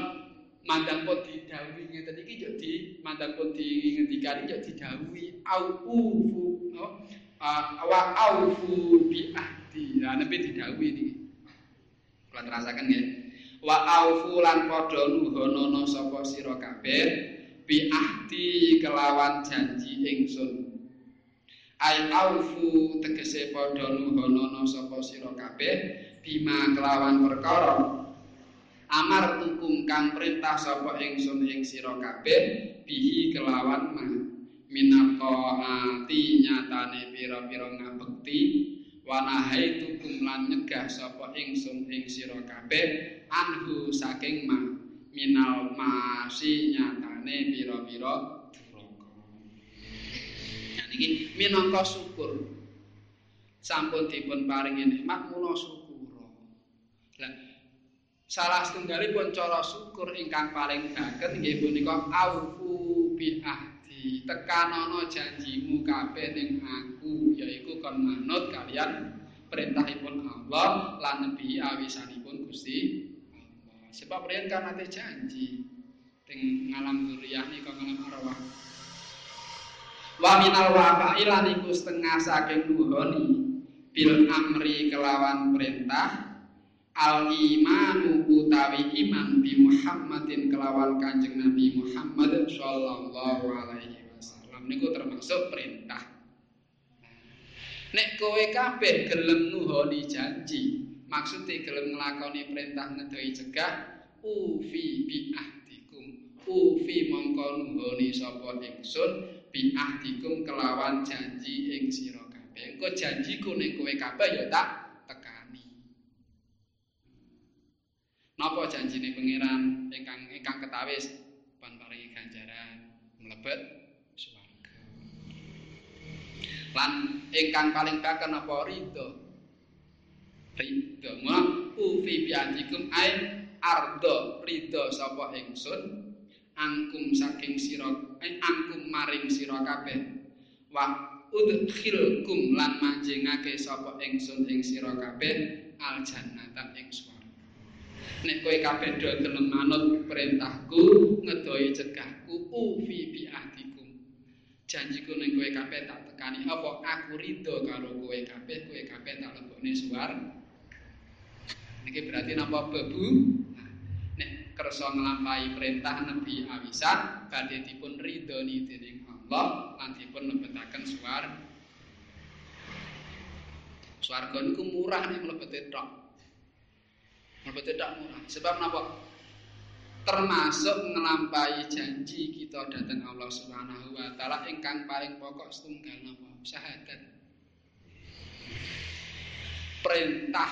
mandang pun didhawuhi ngeten iki yo di mandang pun di ngendikani yo didhawuhi aufu no wa aufu bi ahdi. Lah nepi didhawuhi niki. Kula terasaken nggih. Wa aufu lan padha nuhonono sapa sira kabeh bi ahdi kelawan janji ingsun. Ay aufu tegese padha nuhonono sapa sira kabeh bima kelawan perkara. Amar tukum kang perintah sapa ingsun ing sira kabeh bihi kelawan ma. Minapa ati nyatane pira-pira ngabekti. Wa nahaitu kum lan nyegah sapa ingsun ing sira kabeh anhu saking ma minal masi nyatane pira-pira duraka. Nah niki minangka syukur. Sampun dipun paringi nikmat mula syukur. Lah salah setunggalipun cara syukur ingkang paling dagen nggih punika aufu bi ahdi. Tekanana janjimu kabeh ning aku yaiku kon manut kalian perintahipun Allah lan nebi awisanipun Gusti. Sebab riyen kan janji teng ngalam zuriyah nika ngalam arwah. Wa minal wafa'i iku setengah saking nuhoni bil amri kelawan perintah al imanu utawi iman bi Muhammadin kelawan Kanjeng Nabi Muhammad sallallahu alaihi wasallam niku termasuk perintah Nek kowe kabeh gelem nuhoni janji, maksudnya gelem nglakoni perintah ngedoi cegah, ufi bi ahdikum. Ufi mongko nuhoni sapa ingsun bi ahdikum kelawan janji ing sira kabeh. Engko janjiku nek kowe kabeh ya tak tekani. Napa janjine pangeran ingkang ingkang ketawis pan paringi ganjaran mlebet lan ingkang paling baken apa ridho ridho mula ufi biadikum ai ardo ridho sapa ingsun angkum saking sira eh, angkum maring sira kabeh. Wa udkhilkum lan manjingake sapa ingsun ing sira kabeh al jannata ing swarga. Nek kowe kabeh do gelem manut perintahku ngedoi cegahku ufi biadikum janjiku ning kowe kabeh tak tekani apa aku ridho karo kowe kabeh kowe kabeh tak lebokne suar niki berarti napa bebu nek kersa nglampahi perintah nabi awisan badhe dipun ridhoni dening Allah lan dipun lebetaken suar swarga niku murah nek mlebete tok. Mlebete tok murah. Sebab napa? Termasuk ngelampahi janji kita datang Allah Subhanahu wa taala ingkang paling pokok setunggal napa? Syahadat. Perintah.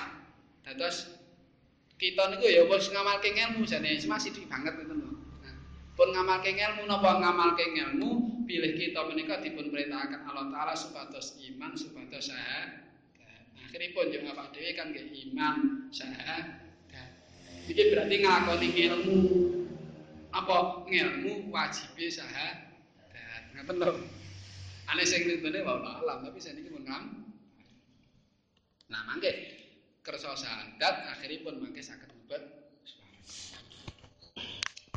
Dados kita niku ya wis ngamalke ilmu jane masih di banget itu lho pun ngamalke ilmu napa ngamalke ilmu pilih kita menika dipun perintahaken Allah taala supados iman supados syahadat akhiripun yo awak dhewe kan nggih iman syahadat Iki berarti nglakoni ilmu. Apa ilmu wajib sahadat. Ngoten lho. Ane sing nutune wae alam, tapi saya niki mun ngam. Nah, mangke kersa sahadat akhiripun mangke saged mlebet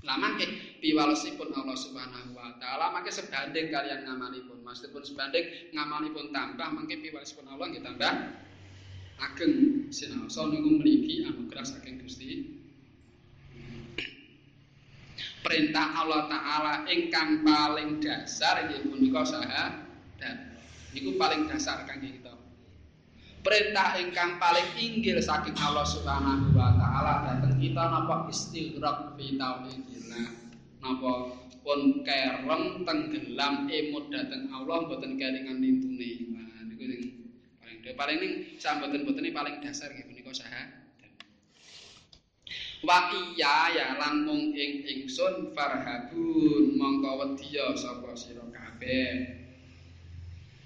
Lah mangke piwalosipun Allah Subhanahu wa taala mangke sebanding kalian ngamalipun. Maksudipun sebanding ngamalipun tambah mangke piwalosipun Allah nggih tambah ageng. Sinaosa niku mriki anugerah saking Gusti. Perintah Allah taala ingkang paling dasar inggih punika dan niku paling dasar kangge kita perintah ingkang paling inggil saking Allah Subhanahu wa taala. Dhateng kita napa istighraq fi tauhidillah? Napa pun kereng tenggelam emut dhateng Allah mboten kelingan nintune nah niku sing paling paling ning samboten-boten paling dasar nggih punika saha wa iya ya lan mung ing ingsun farhabun mongko wedya sapa sira kabeh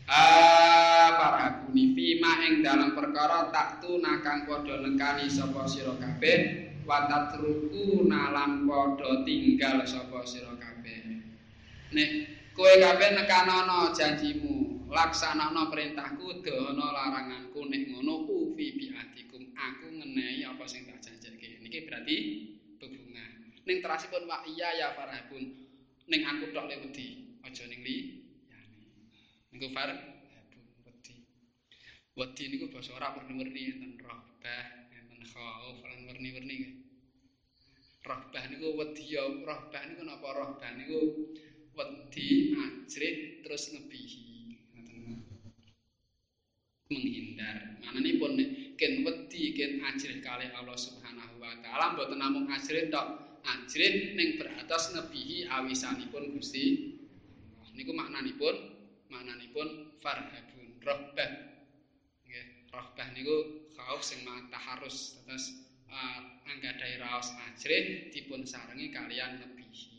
ah farhabuni fima ing dalam perkara tak nakang padha nekani sapa sira kabeh wa tatruku nalan padha tinggal sapa sira kabeh nek kowe kabeh nekanono janjimu laksanana perintahku dono laranganku nek ngono ufi biatikum aku ngenehi apa sing tak iki berarti bebunga. Ning terasipun wa iya ya farhabun. Ning aku tok le wedi, aja ning li. Niku far wedi. Wedi niku basa ora werni-werni enten rohbah, enten khauf, lan werni-werni nggih. Rohbah niku wedi ya, rohbah niku napa rohbah niku wedi ajrit terus ngebihi. menghindar. Manane pun ken wedi ken ajrih kali Allah Subhanahu wa taala mboten namung ajrih tok, ajrih ning beratas nebihi awisanipun Gusti. Niku maknanipun maknanipun farhabun rohbah. Nggih, rohbah niku khauf sing taharus. Terus uh, anggadai raos ajrih dipun sarengi kalian nebihi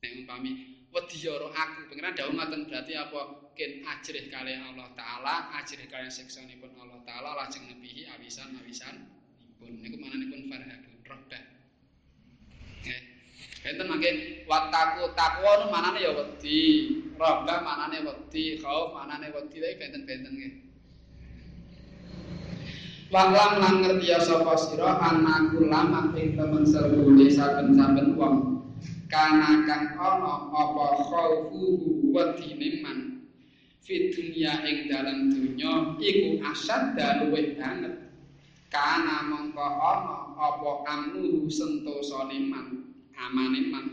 nek umpami wedi aku. Pengiran dawuh ngoten berarti apa? Ken ajrih kalian Allah taala ajrih kalian siksanipun Allah taala lajeng nebihi awisan awisan pun niku mananipun farhabun rohbah nggih Enten mangke wataku takwa nu manane ya wedi, rohbah manane wedi, khauf manane wedi, tapi benten-benten nggih. Wahlam lan ngerti ya sapa sira anaku lama ing temen serbune saben-saben wong. Kana kang ana apa khaufuhu wedine man. Fi dunya ing dalam dunya iku asad luwih banget. Kana mongko ana apa amnu sentosane man amane man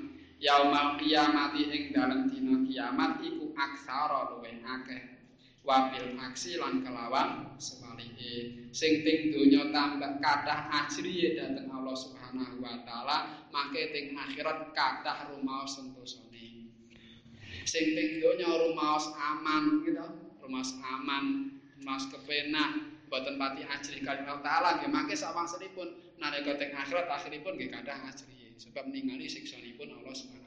yaumal kiamati ing dalam dina kiamat iku aksara luwih akeh. Wabil aksi lan kelawan semalike sing ting donya tambah kathah ajriye dhateng Allah Subhanahu wa taala mangke ting akhirat kathah rumaos sentosane sing ting donya rumaos aman gitu. Rumaos aman rumaos kepenak boten pati ajri kali Allah taala nggih mangke sawangsulipun nalika ting akhirat akhiripun nggih kathah ajriye sebab ningali siksanipun Allah Subhanahu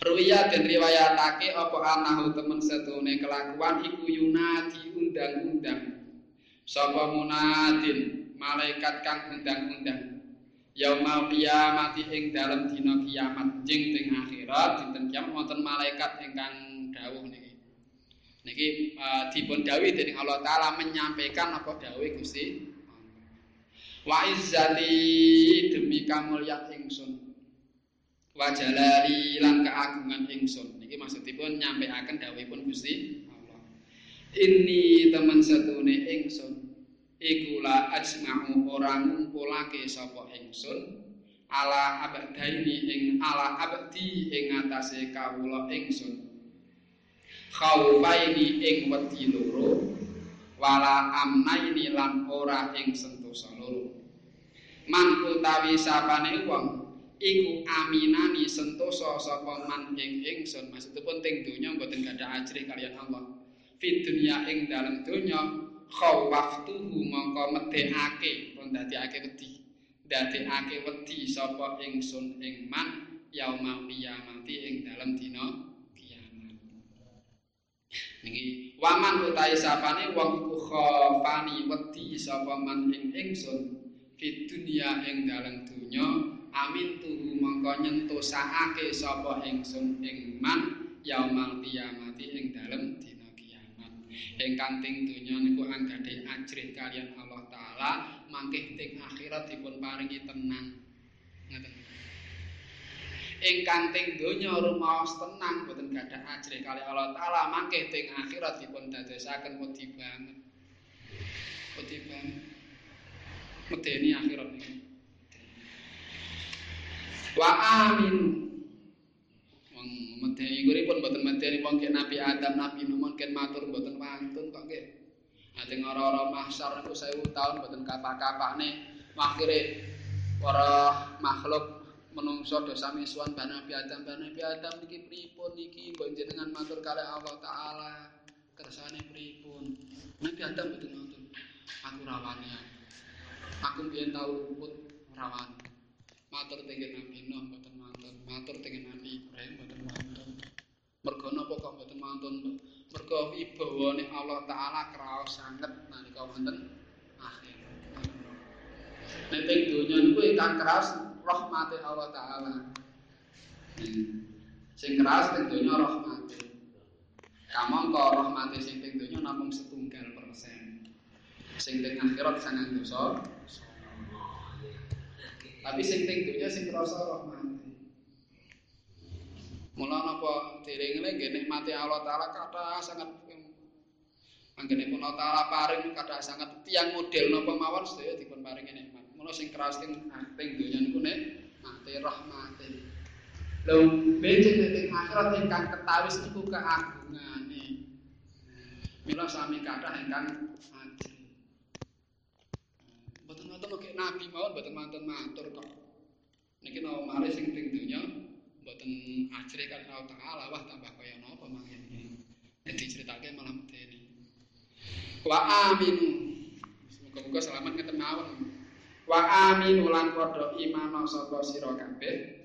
Ruya dan riwayatake apa anahu temen setune kelakuan iku yunadi undang-undang. Sapa munadin malaikat kang undang-undang. Yaumal kiamat ing dalem dina kiamat jeng teng akhirat dinten kiamat wonten malaikat ingkang dawuh niki. Niki uh, dipun dawuhi dening Allah taala menyampaikan apa dawuh Gusti. Wa izzati demi kamulyan ingsun. wajalali lan keagungan ingsun. Niki maksudipun nyampaikan dawuhipun Gusti Allah. Ini teman setune ingsun iku la ajma'u ora ngumpulake sapa ingsun ala abdaini ing ala abdi ing atase kawula ingsun. Khaufaini ing wedi loro wala amnaini lan ora ing sentosa loro man utawi sapane wong iku aminani sentosa sapa man ing ingsun maksudipun teng donya mboten gadah ajri kalian Allah. Fi dunya ing dalam donya khawaftuhu mongko medhekake pun dadekake wedi. Dadekake wedi sapa ingsun ing man yaumul qiyamati ing dalam dina niki waman utahe sapane wong iku khafani wedi sapa man ing ingsun fi dunya ing dalam donya amin tuhu mongko nyentosake sapa ingsun ing man yaumal kiamati ing dalem dina kiamat. Ingkang ting donya niku anggadhe ajrih kalian Allah taala mangke ting akhirat dipun paringi tenang. Ngoten ingkang ting donya rumaos tenang boten gadah ajrih kali Allah taala mangke ting akhirat dipun dadosaken wedi banget. Wedi banget. Medeni akhirat niku wa amin. Wong medeni pun mboten medeni wong Nabi Adam Nabi Nuh mungkin matur mboten wantun kok nggih. Ate ora-ora mahsyar niku 1000 taun mboten kapak-kapakne akhire para makhluk menungso dosa misuan bani Nabi Adam. Bani Nabi Adam niki pripun? Niki mbok jenengan matur kali Allah taala. Kersane pripun? Nabi Adam mboten matur. Aku rawani aku. Biyen tau luput rawani. Matur tengen Nabi Nuh mboten mantun, matur tengen Nabi Ibrahim mboten mantun. Mergo napa kok mboten mantun? Mergo wibawane Allah taala kraos sanget nalika wonten. Nek teng donya niku ingkang kraos rahmate Allah taala. Sing kraos teng donya rahmate. Kamangka rahmate sing teng donya namung setunggal persen. Sing teng akhirat sangang dosa. Tapi sing teng dunya sing krasa rahmati. Mula napa diringene nggih nikmati Allah taala kathah sangat anggene pun Allah paring sangat tiyang model napa mawon sedaya dipun paringi nikmat. Mula sing keras teng teng dunya niku nek mati rahmati. Lho becik ning akhirat ingkang ketawis niku keagungane. Mila sami kathah ingkang ngoten kok nabi mawon mboten mantun matur kok. Niki nawa mari sing teng donya mboten ajre kan Allah taala wah tambah kaya napa mangke. Nek diceritake malah medeni. Wa aminu. Muga-muga selamat ngeten mawon. Wa aminu lan padha iman sapa sira kabeh.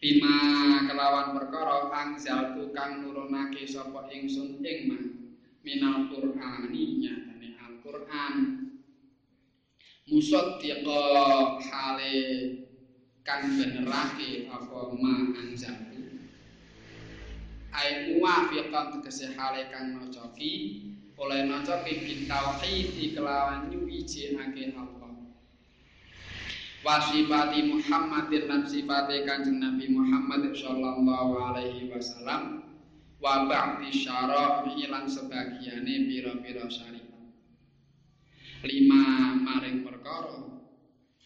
Bima kelawan perkara angzal tukang nurunake sapa ingsun ing man minal qur'ani nyatane al-qur'an. Musaddiqa hale kang benerake apa ma anzal ai muwafiqan tegese hale kang nocoki oleh nocoki bin tauhid kelawan nyuwiji ake Allah. Wasifati Muhammadin lan sifate kanjeng Nabi Muhammad sallallahu alaihi wasallam wa ba'di syara'i lan sebagiane pira-pira syariat lima maring perkara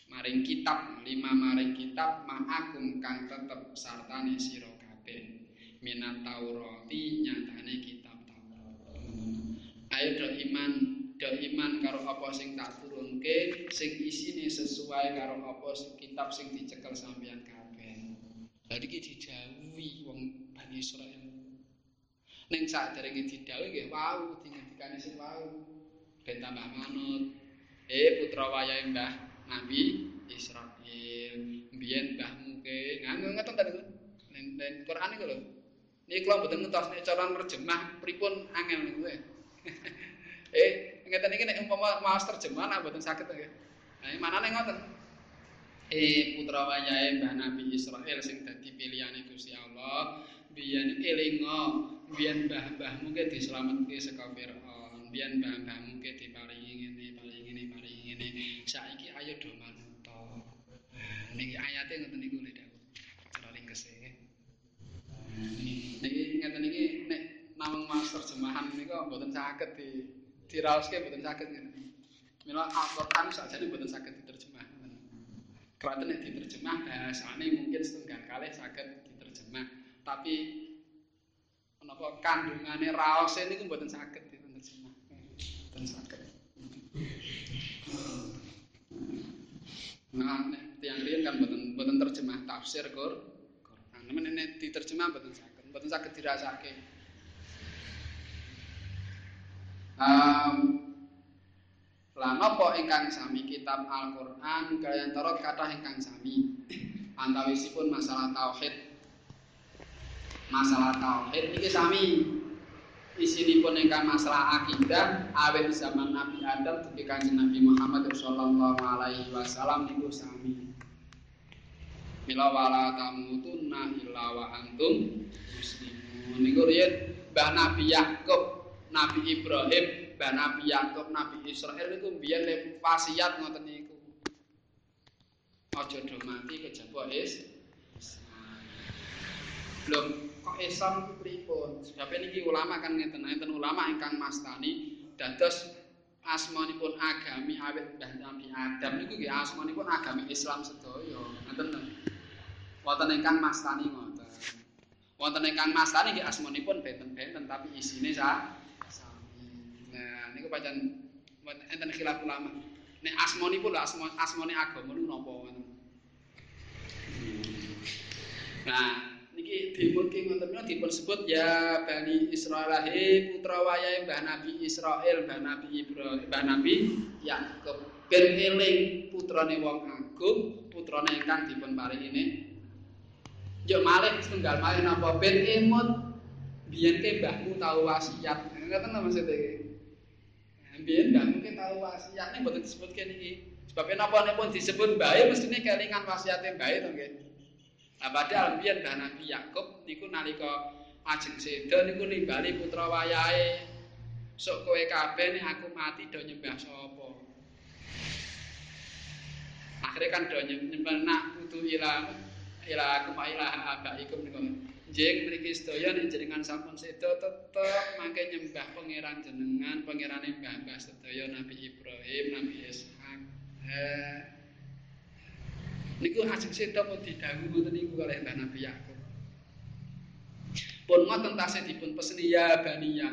maring kitab lima maring kitab ma'akum kang tetep sartane sira kabeh. Minat Taurati nyatane kitab Taurat. Ayo do iman, do iman karo apa sing tak turunke, sing isine sesuai karo apa sing kitab sing dicekel sampeyan kabeh. Dadi iki dijauhi wong Bani Israil. Ning saderenge didhawuhi nggih wau dingendikane sing wau. Ben tambah manut. Eh putra wayahe Mbah Nabi Israil. Mbiyen mbahmu ke nganggo ngeten. Ning Quran iku lho. Kalau betul ngetos nih cara terjemah pripun angel nih gue. eh, ngeten iki nek umpama maos terjemah lah mboten saged nggih. Nah, mana ngoten? Eh putra wayahe Mbah Nabi Israel sing dadi pilihane Gusti Allah, biyen elinga, biyen mbah-mbahmu ke dislametke saka Firaun, biyen mbah-mbahmu ke diparingi ngene, paringi ngene, paringi ngene. Saiki ayo do manut. Nah, niki ayate ngoten niku lho, Dak. Cara ringkes e. Niki ngeten iki nek namung mas terjemahan niku mboten saged di diraoske mboten saged ngene. Mila Al-Qur'an sakjane mboten saged diterjemah. Kraten nek diterjemah bahasane mungkin setunggal kalih saged diterjemah, tapi menapa kandungane raose niku mboten saged diterjemah. Mboten saged. Nah, tiyang riyen kan mboten mboten terjemah tafsir Qur'an. Nemen nek diterjemah mboten saged, mboten saged dirasake. Um, lan apa ingkang sami kitab Al-Qur'an kaliyan tarot kathah ingkang sami. Antawisipun masalah tauhid. Masalah tauhid iki sami. Isinipun ingkang masalah akidah awet zaman Nabi Adam dugi Kanjeng Nabi Muhammad sallallahu alaihi wasallam niku sami. Mila wala tamutunna illa wa antum muslimun. Niku riyen Mbah Nabi Yakub, Nabi Ibrahim, Mbah Nabi Yakub, Nabi Israel niku biyen le wasiat ngoten niku. Aja do mati kejaba is. Lho, kok Islam ku pripun? Sebab niki ulama kan ngeten, enten ulama ingkang mastani dados asmanipun agami awit Mbah Nabi Adam niku nggih asmanipun agami Islam sedaya. Ngoten lho. wonten ingkang mastani ngoten. Wonten ingkang mastani nggih asmanipun benten-benten tapi isine sa sami. Nah, niku pancen enten khilaf ulama. Nek asmanipun lho asma asmane agama niku napa ngoten. Nah, niki dimulki ngoten menika dipun sebut ya Bani Israil he putra wayahe Mbah Nabi Israil, Mbah Nabi Ibrahim, Mbah Nabi Yakub. Ben eling putrane wong agung, putrane ingkang dipun paringi Yo malih setunggal malih napa ben emut biyen ke mbahmu tau wasiat. Ngoten lho maksud iki. Biyen mbahmu ke tau wasiat ning mboten disebutke niki. Sebab napa nek pun disebut mbae mestine kelingan wasiate mbae to nggih. Lah padahal biyen Mbah Nabi Yakub niku nalika ajeng seda niku nimbali putra wayahe. Sok kowe kabeh nek aku mati do nyembah sapa? Akhirnya kan do nyembah nak kudu ilang ila aku ma ilaha abaikum niku. Jeng mriki sedaya nek jenengan sampun seda tetep mangke nyembah pangeran jenengan, pangerane mbah-mbah sedaya Nabi Ibrahim, Nabi Ishak. Eh, niku ajeng seda pun didhawuhi ngoten niku kalih Mbah Nabi Yakub. Pun ngoten tasih dipun peseni ya baniya.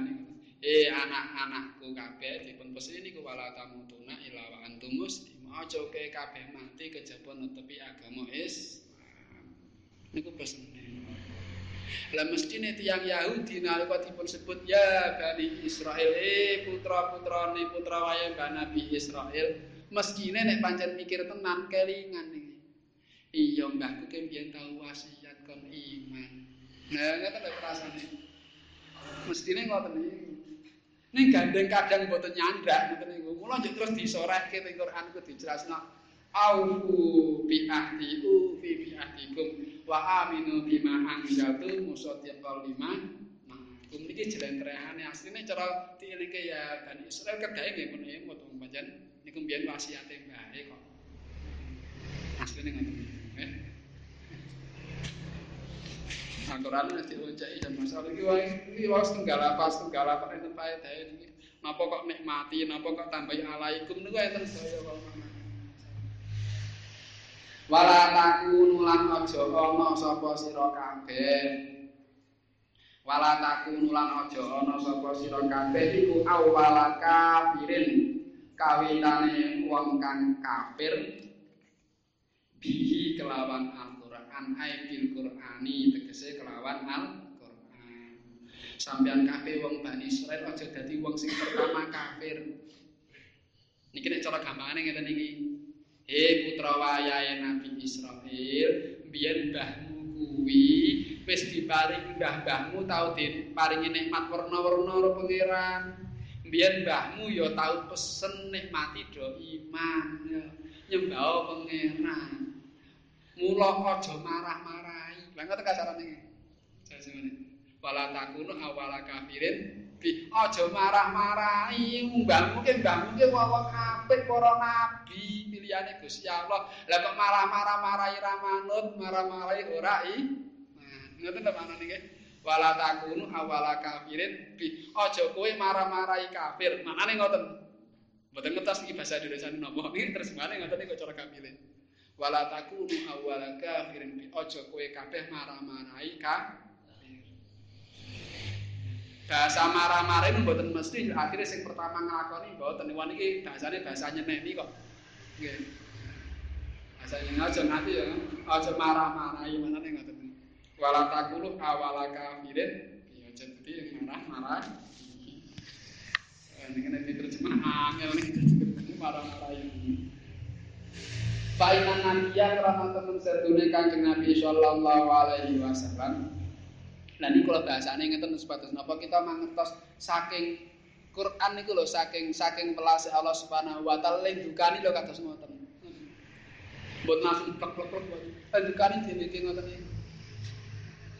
Eh anak-anakku kabeh dipun peseni niku wala tamutuna ila wa antum muslim. Aja kabeh mati kejaba netepi agama Islam. niku pesene. Lah mestine tiyang Yahudi nalika dipun sebut ya Bani Israel, eh putra-putrane putra wayang Nabi Israel, mestine nek pancen mikir tenan kelingan iki. Iya mbahku ki biyen tau wasiat kon iman. Nah, ngoten lho rasane. Mestine ngoten iki. Ning gandeng kadang mboten nyandrak ngoten niku. Mula njuk terus disorehke teng Quran ku dijelasno. Aufu bi ahdi u fi bi ahdikum wa aminu bima anzaltu musaddiqal lima Kum niki jelentrehane asline cara dielingke ya Bani Israel kedae nggih ngono ya mboten pancen niku mbiyen wasiate mbahe kok. Asline ngoten. Eh? Aturan wis diunceki ya masalah iki wae iki wae setunggal apa setunggal enten faedahe niki. Napa kok nikmati, napa kok tambahi alaikum niku daya kok Wala takunu lan aja ana sapa sira kabeh. Wala takunu lan aja ana sapa sira kabeh iku awwala kafirin kawitane wong kang kafir bihi kelawan Al-Qur'an ai bil Qur'ani tegese kelawan Al-Qur'an. Sampeyan kabeh wong Bani Israil aja dadi wong sing pertama kafir. Niki nek cara gampangane ngeten iki. He putra wayahe Nabi Israil, biyen mbahmu kuwi wis diparing mbah-mbahmu tau diparingi nikmat warna-warna karo pangeran. Biyen mbahmu ya tau pesen nikmati do iman, nyembah pangeran. mula aja marah-marahi. Lah ngoten kasarane iki. Wala takunu awala kafirin bi aja marah-marahi. Mbahmu ki mbahmu ki wong apik para nabi pilihane Gusti Allah. Lah kok marah-marah marahi ra manut, marah-marahi ora i. Ngoten ta manane iki. Wala takunu awala kafirin bi aja kowe marah-marahi kafir. Manane ngoten. Mboten ngetos iki bahasa Indonesia napa. Iki terjemahane ngoten iki cara kafirin. wala takunu awwala kafirin bi aja kowe kabeh marah-marahi kafir. Bahasa marah-marah itu mboten mesti akhirnya sing pertama nglakoni mboten niku niki bahasane bahasa nyeneni kok. Nggih. Bahasa nyeneni aja ngati ya, aja marah-marahi manane ngoten. Wala takunu awwala kafirin bi aja dadi marah-marah. Ini kan diterjemah angel nih marah-marahi. Fainan nabiya karena temen sedune kanjeng Nabi sallallahu alaihi wasallam. Nah ini kalau bahasanya ngeten sebatas napa kita mangertos saking Quran niku lho saking saking pelase Allah Subhanahu wa taala lindukani lho kados ngoten. Mbot langsung plek-plek plek lindukani dhewe ngoten iki.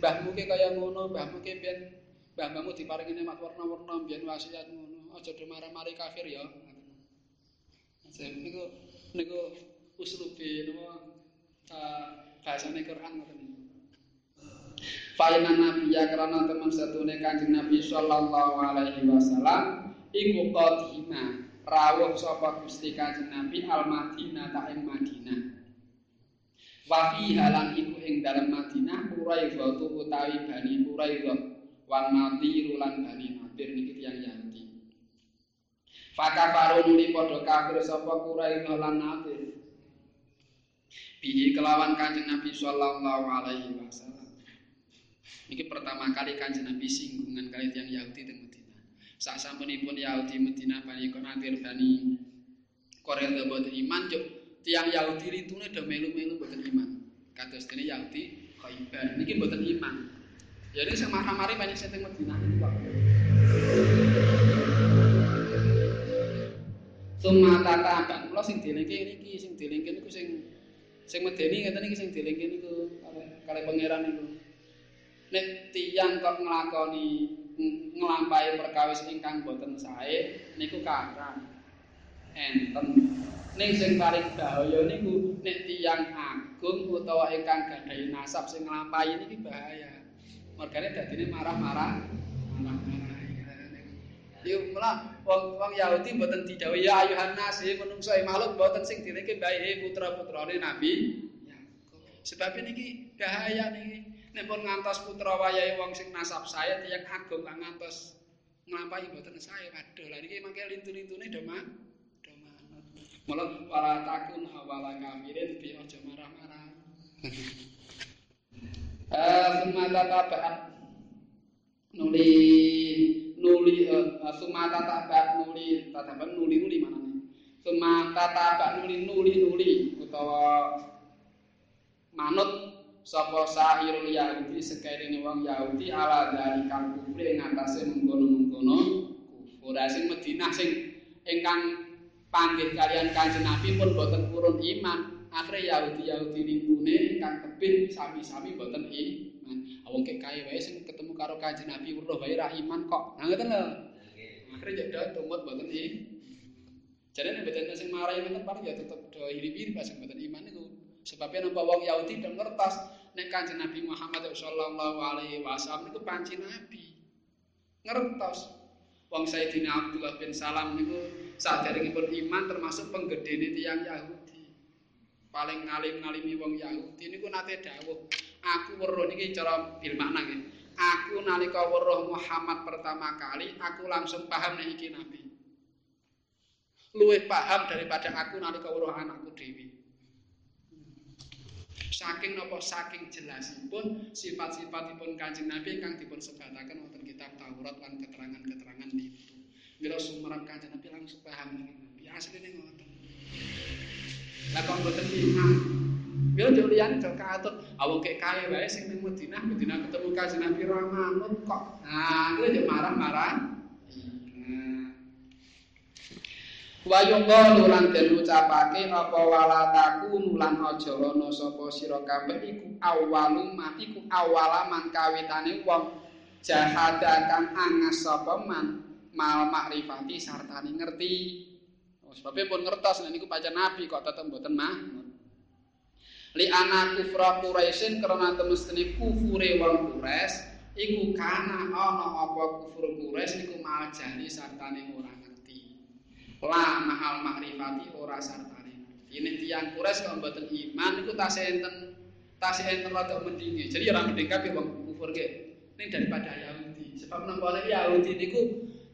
Mbahmu ki kaya ngono, mbahmu ki pian mbah-mbahmu diparingi nikmat warna-warna mbiyen wasiat ngono. Aja do marah-mari kafir ya. Ngoten. Niku niku uslubi napa bahasane Quran ngoten niku. Fainan Nabi ya karena teman satune Kanjeng Nabi sallallahu alaihi wasallam iku qadima rawuh sapa Gusti Kanjeng Nabi al Madinah ta ing Madinah. Wa fi halan iku ing dalem Madinah Quraidah utawi Bani Quraidah wan Nadir lan Bani Nadir niki tiyang Yahudi. Fakafaru nuli padha kafir sapa Quraidah lan Nadir. bihi kelawan kanjeng Nabi sallallahu alaihi wasallam. Iki pertama kali kanjeng Nabi singgungan kali yang Yahudi di Medina. Sak sampunipun Yahudi Medina bani konatir bani Korea boten iman juk tiang Yahudi ritune do melu-melu boten iman. Kados dene Yahudi Khaibar niki boten iman. Ya ini sing mari banyak sing teng Medina iki kok. Sumata takan, kula sing dilengke niki sing dilengke niku sing sing medeni ngeten iki sing dilengke niku kali pangeran niku nek tiyang kok nglakoni nglampahi perkawis ingkang boten sae niku kathah enten. Ning sing paling bahaya niku nek tiyang agung utawa ingkang gadhahi nasab sing nglampahi niki bahaya. Mergane dadine marah-marah. Yo malah wong wong Yahudi mboten didhawuhi ya ayuhan nas he menungso makhluk mboten sing direke bae putra-putrane Nabi Yakub. Sebab niki bahaya niki nek pun ngantos putra wayahe wong sing nasab saya tiyang agung kang ngantos nglampahi mboten saya waduh lah niki mangke lintu-lintune do mah do manut. Mula para takun awala kafirin bi aja marah-marah. Eh sumata tabaat nuli nuli uh, sumata tabaat nuli tabaat nuli nuli mana nih? Sumata tabaat nuli nuli nuli utawa manut sapa sahirul Yahudi sekarene wong Yahudi ala dalikal kufri ing atase mengkono-mengkono kufur sing Madinah sing ingkang panggih kalian kanjeng Nabi pun boten purun iman. Akhirnya Yahudi-Yahudi lingkune ingkang tebih sami-sami boten iman. Awong kek kaya wae sing ketemu karo kanjeng Nabi weruh wae ra iman kok. Nah ngoten lho. Akhirnya jadi tumut boten iman. Jadi nek boten sing marahi ngoten paling ya tetep do iri-iri pas boten iman niku. Sebabnya nampak wong Yahudi dan ngertos nek kanjeng Nabi Muhammad sallallahu alaihi wasallam niku panci nabi. Ngertos. Wong Sayyidina Abdullah bin Salam niku pun iman termasuk penggedene tiyang Yahudi. Paling ngalim-ngalimi wong Yahudi niku nate dawuh, aku weruh niki cara bil makna nggih. Aku nalika weruh Muhammad pertama kali, aku langsung paham nek iki nabi. Luwih paham daripada aku nalika weruh anakku dewi. Saking napa saking jelasipun sifat-sifatipun Kanjeng Nabi ingkang dipun sebataken wonten kitab Taurat lan keterangan-keterangan itu. Mila sumeran Kanjeng Nabi langsung paham Nabi asline ngoten. Lah kok mboten iman. Mila yo liyane jo katut, awong kek kae wae sing ning Madinah, Madinah ketemu Kanjeng Nabi ra manut kok. Nah, kuwi yo marah-marah. Wa yuqalu lan den ucapake apa walataku nulan aja ana sapa sira kabeh iku awalu ma iku awala man kawitane wong jahada kang angas sapa man mal makrifati sartane ngerti. Oh, sebabnya pun ngertos nek niku pancen nabi kok tetep mboten mah. Li ana kufra Quraisyin karena temestene kufure wong Quraisy iku kana ana apa kufur Quraisy iku mal jani sartane ora la mahal makrifati ora sartane. Ini tiang kures kalau mboten iman itu tasih enten tasih enten rada mendingi. Jadi orang mending kabeh wong kufur ge ning daripada Yahudi. Sebab nang kono Yahudi niku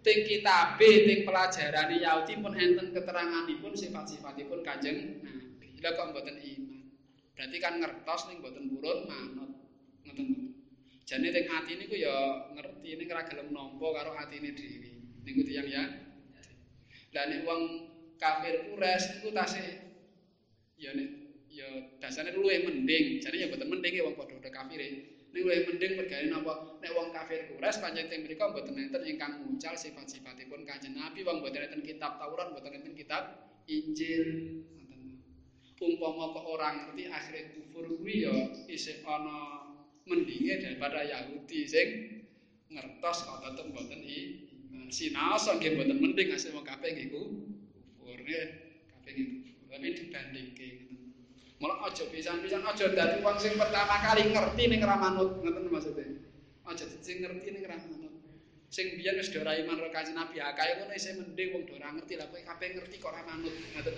ting kitabe ting pelajaran Yahudi pun enten keteranganipun sifat-sifatipun Kanjeng Nabi. Lha kok mboten iman? Berarti kan ngertos ning mboten purun manut. Ngoten jane ting ati niku ya ngerti ning ora gelem nampa karo atine dhewe. Niku tiyang ya Dan nek wong kafir kures iku tasih ya nek ya dasane luwih mending. Jadi ya boten mending wong padha-padha kafir. Nek luwih mending mergane napa nek wong kafir kures pancen teng mriku boten enten ingkang mucal sifat-sifatipun Kanjeng Nabi wong boten enten kitab Taurat, boten enten kitab Injil. Umpama kok ora ngerti akhire kufur kuwi ya isih ana mendinge daripada Yahudi sing ngertos kok tetep boten iki sinaos nggih mboten mending asih wong kabeh nggih kufur nggih kabeh nggih tapi dibandingke Malah aja pisan-pisan aja dadi wong sing pertama kali ngerti ning ra manut ngoten maksudnya. Aja sing ngerti ning ra manut. Sing biyen wis ora iman karo Kanjeng Nabi akae ngono isih mending wong ora ngerti lah kowe kabeh ngerti kok ora manut ngoten.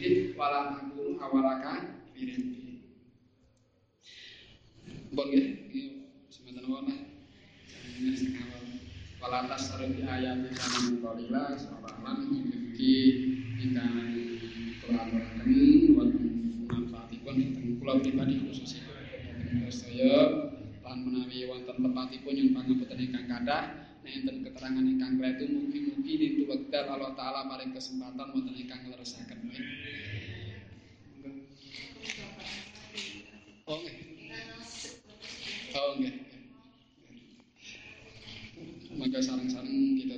Iki wala aku awalaka birin. Bon nggih, semanten wae. Jangan Wala tasri bi ayati kana qalila sabalan iki ingkang kula aturaken wonten manfaatipun dhateng kula pribadi khususipun saya lan menawi wonten pepatipun yang pangapunten ingkang kathah enten keterangan yang ingkang itu mungkin mungkin itu wekdal Allah taala paling kesempatan wonten ingkang leresaken. Oh, maka sarang-sarang kita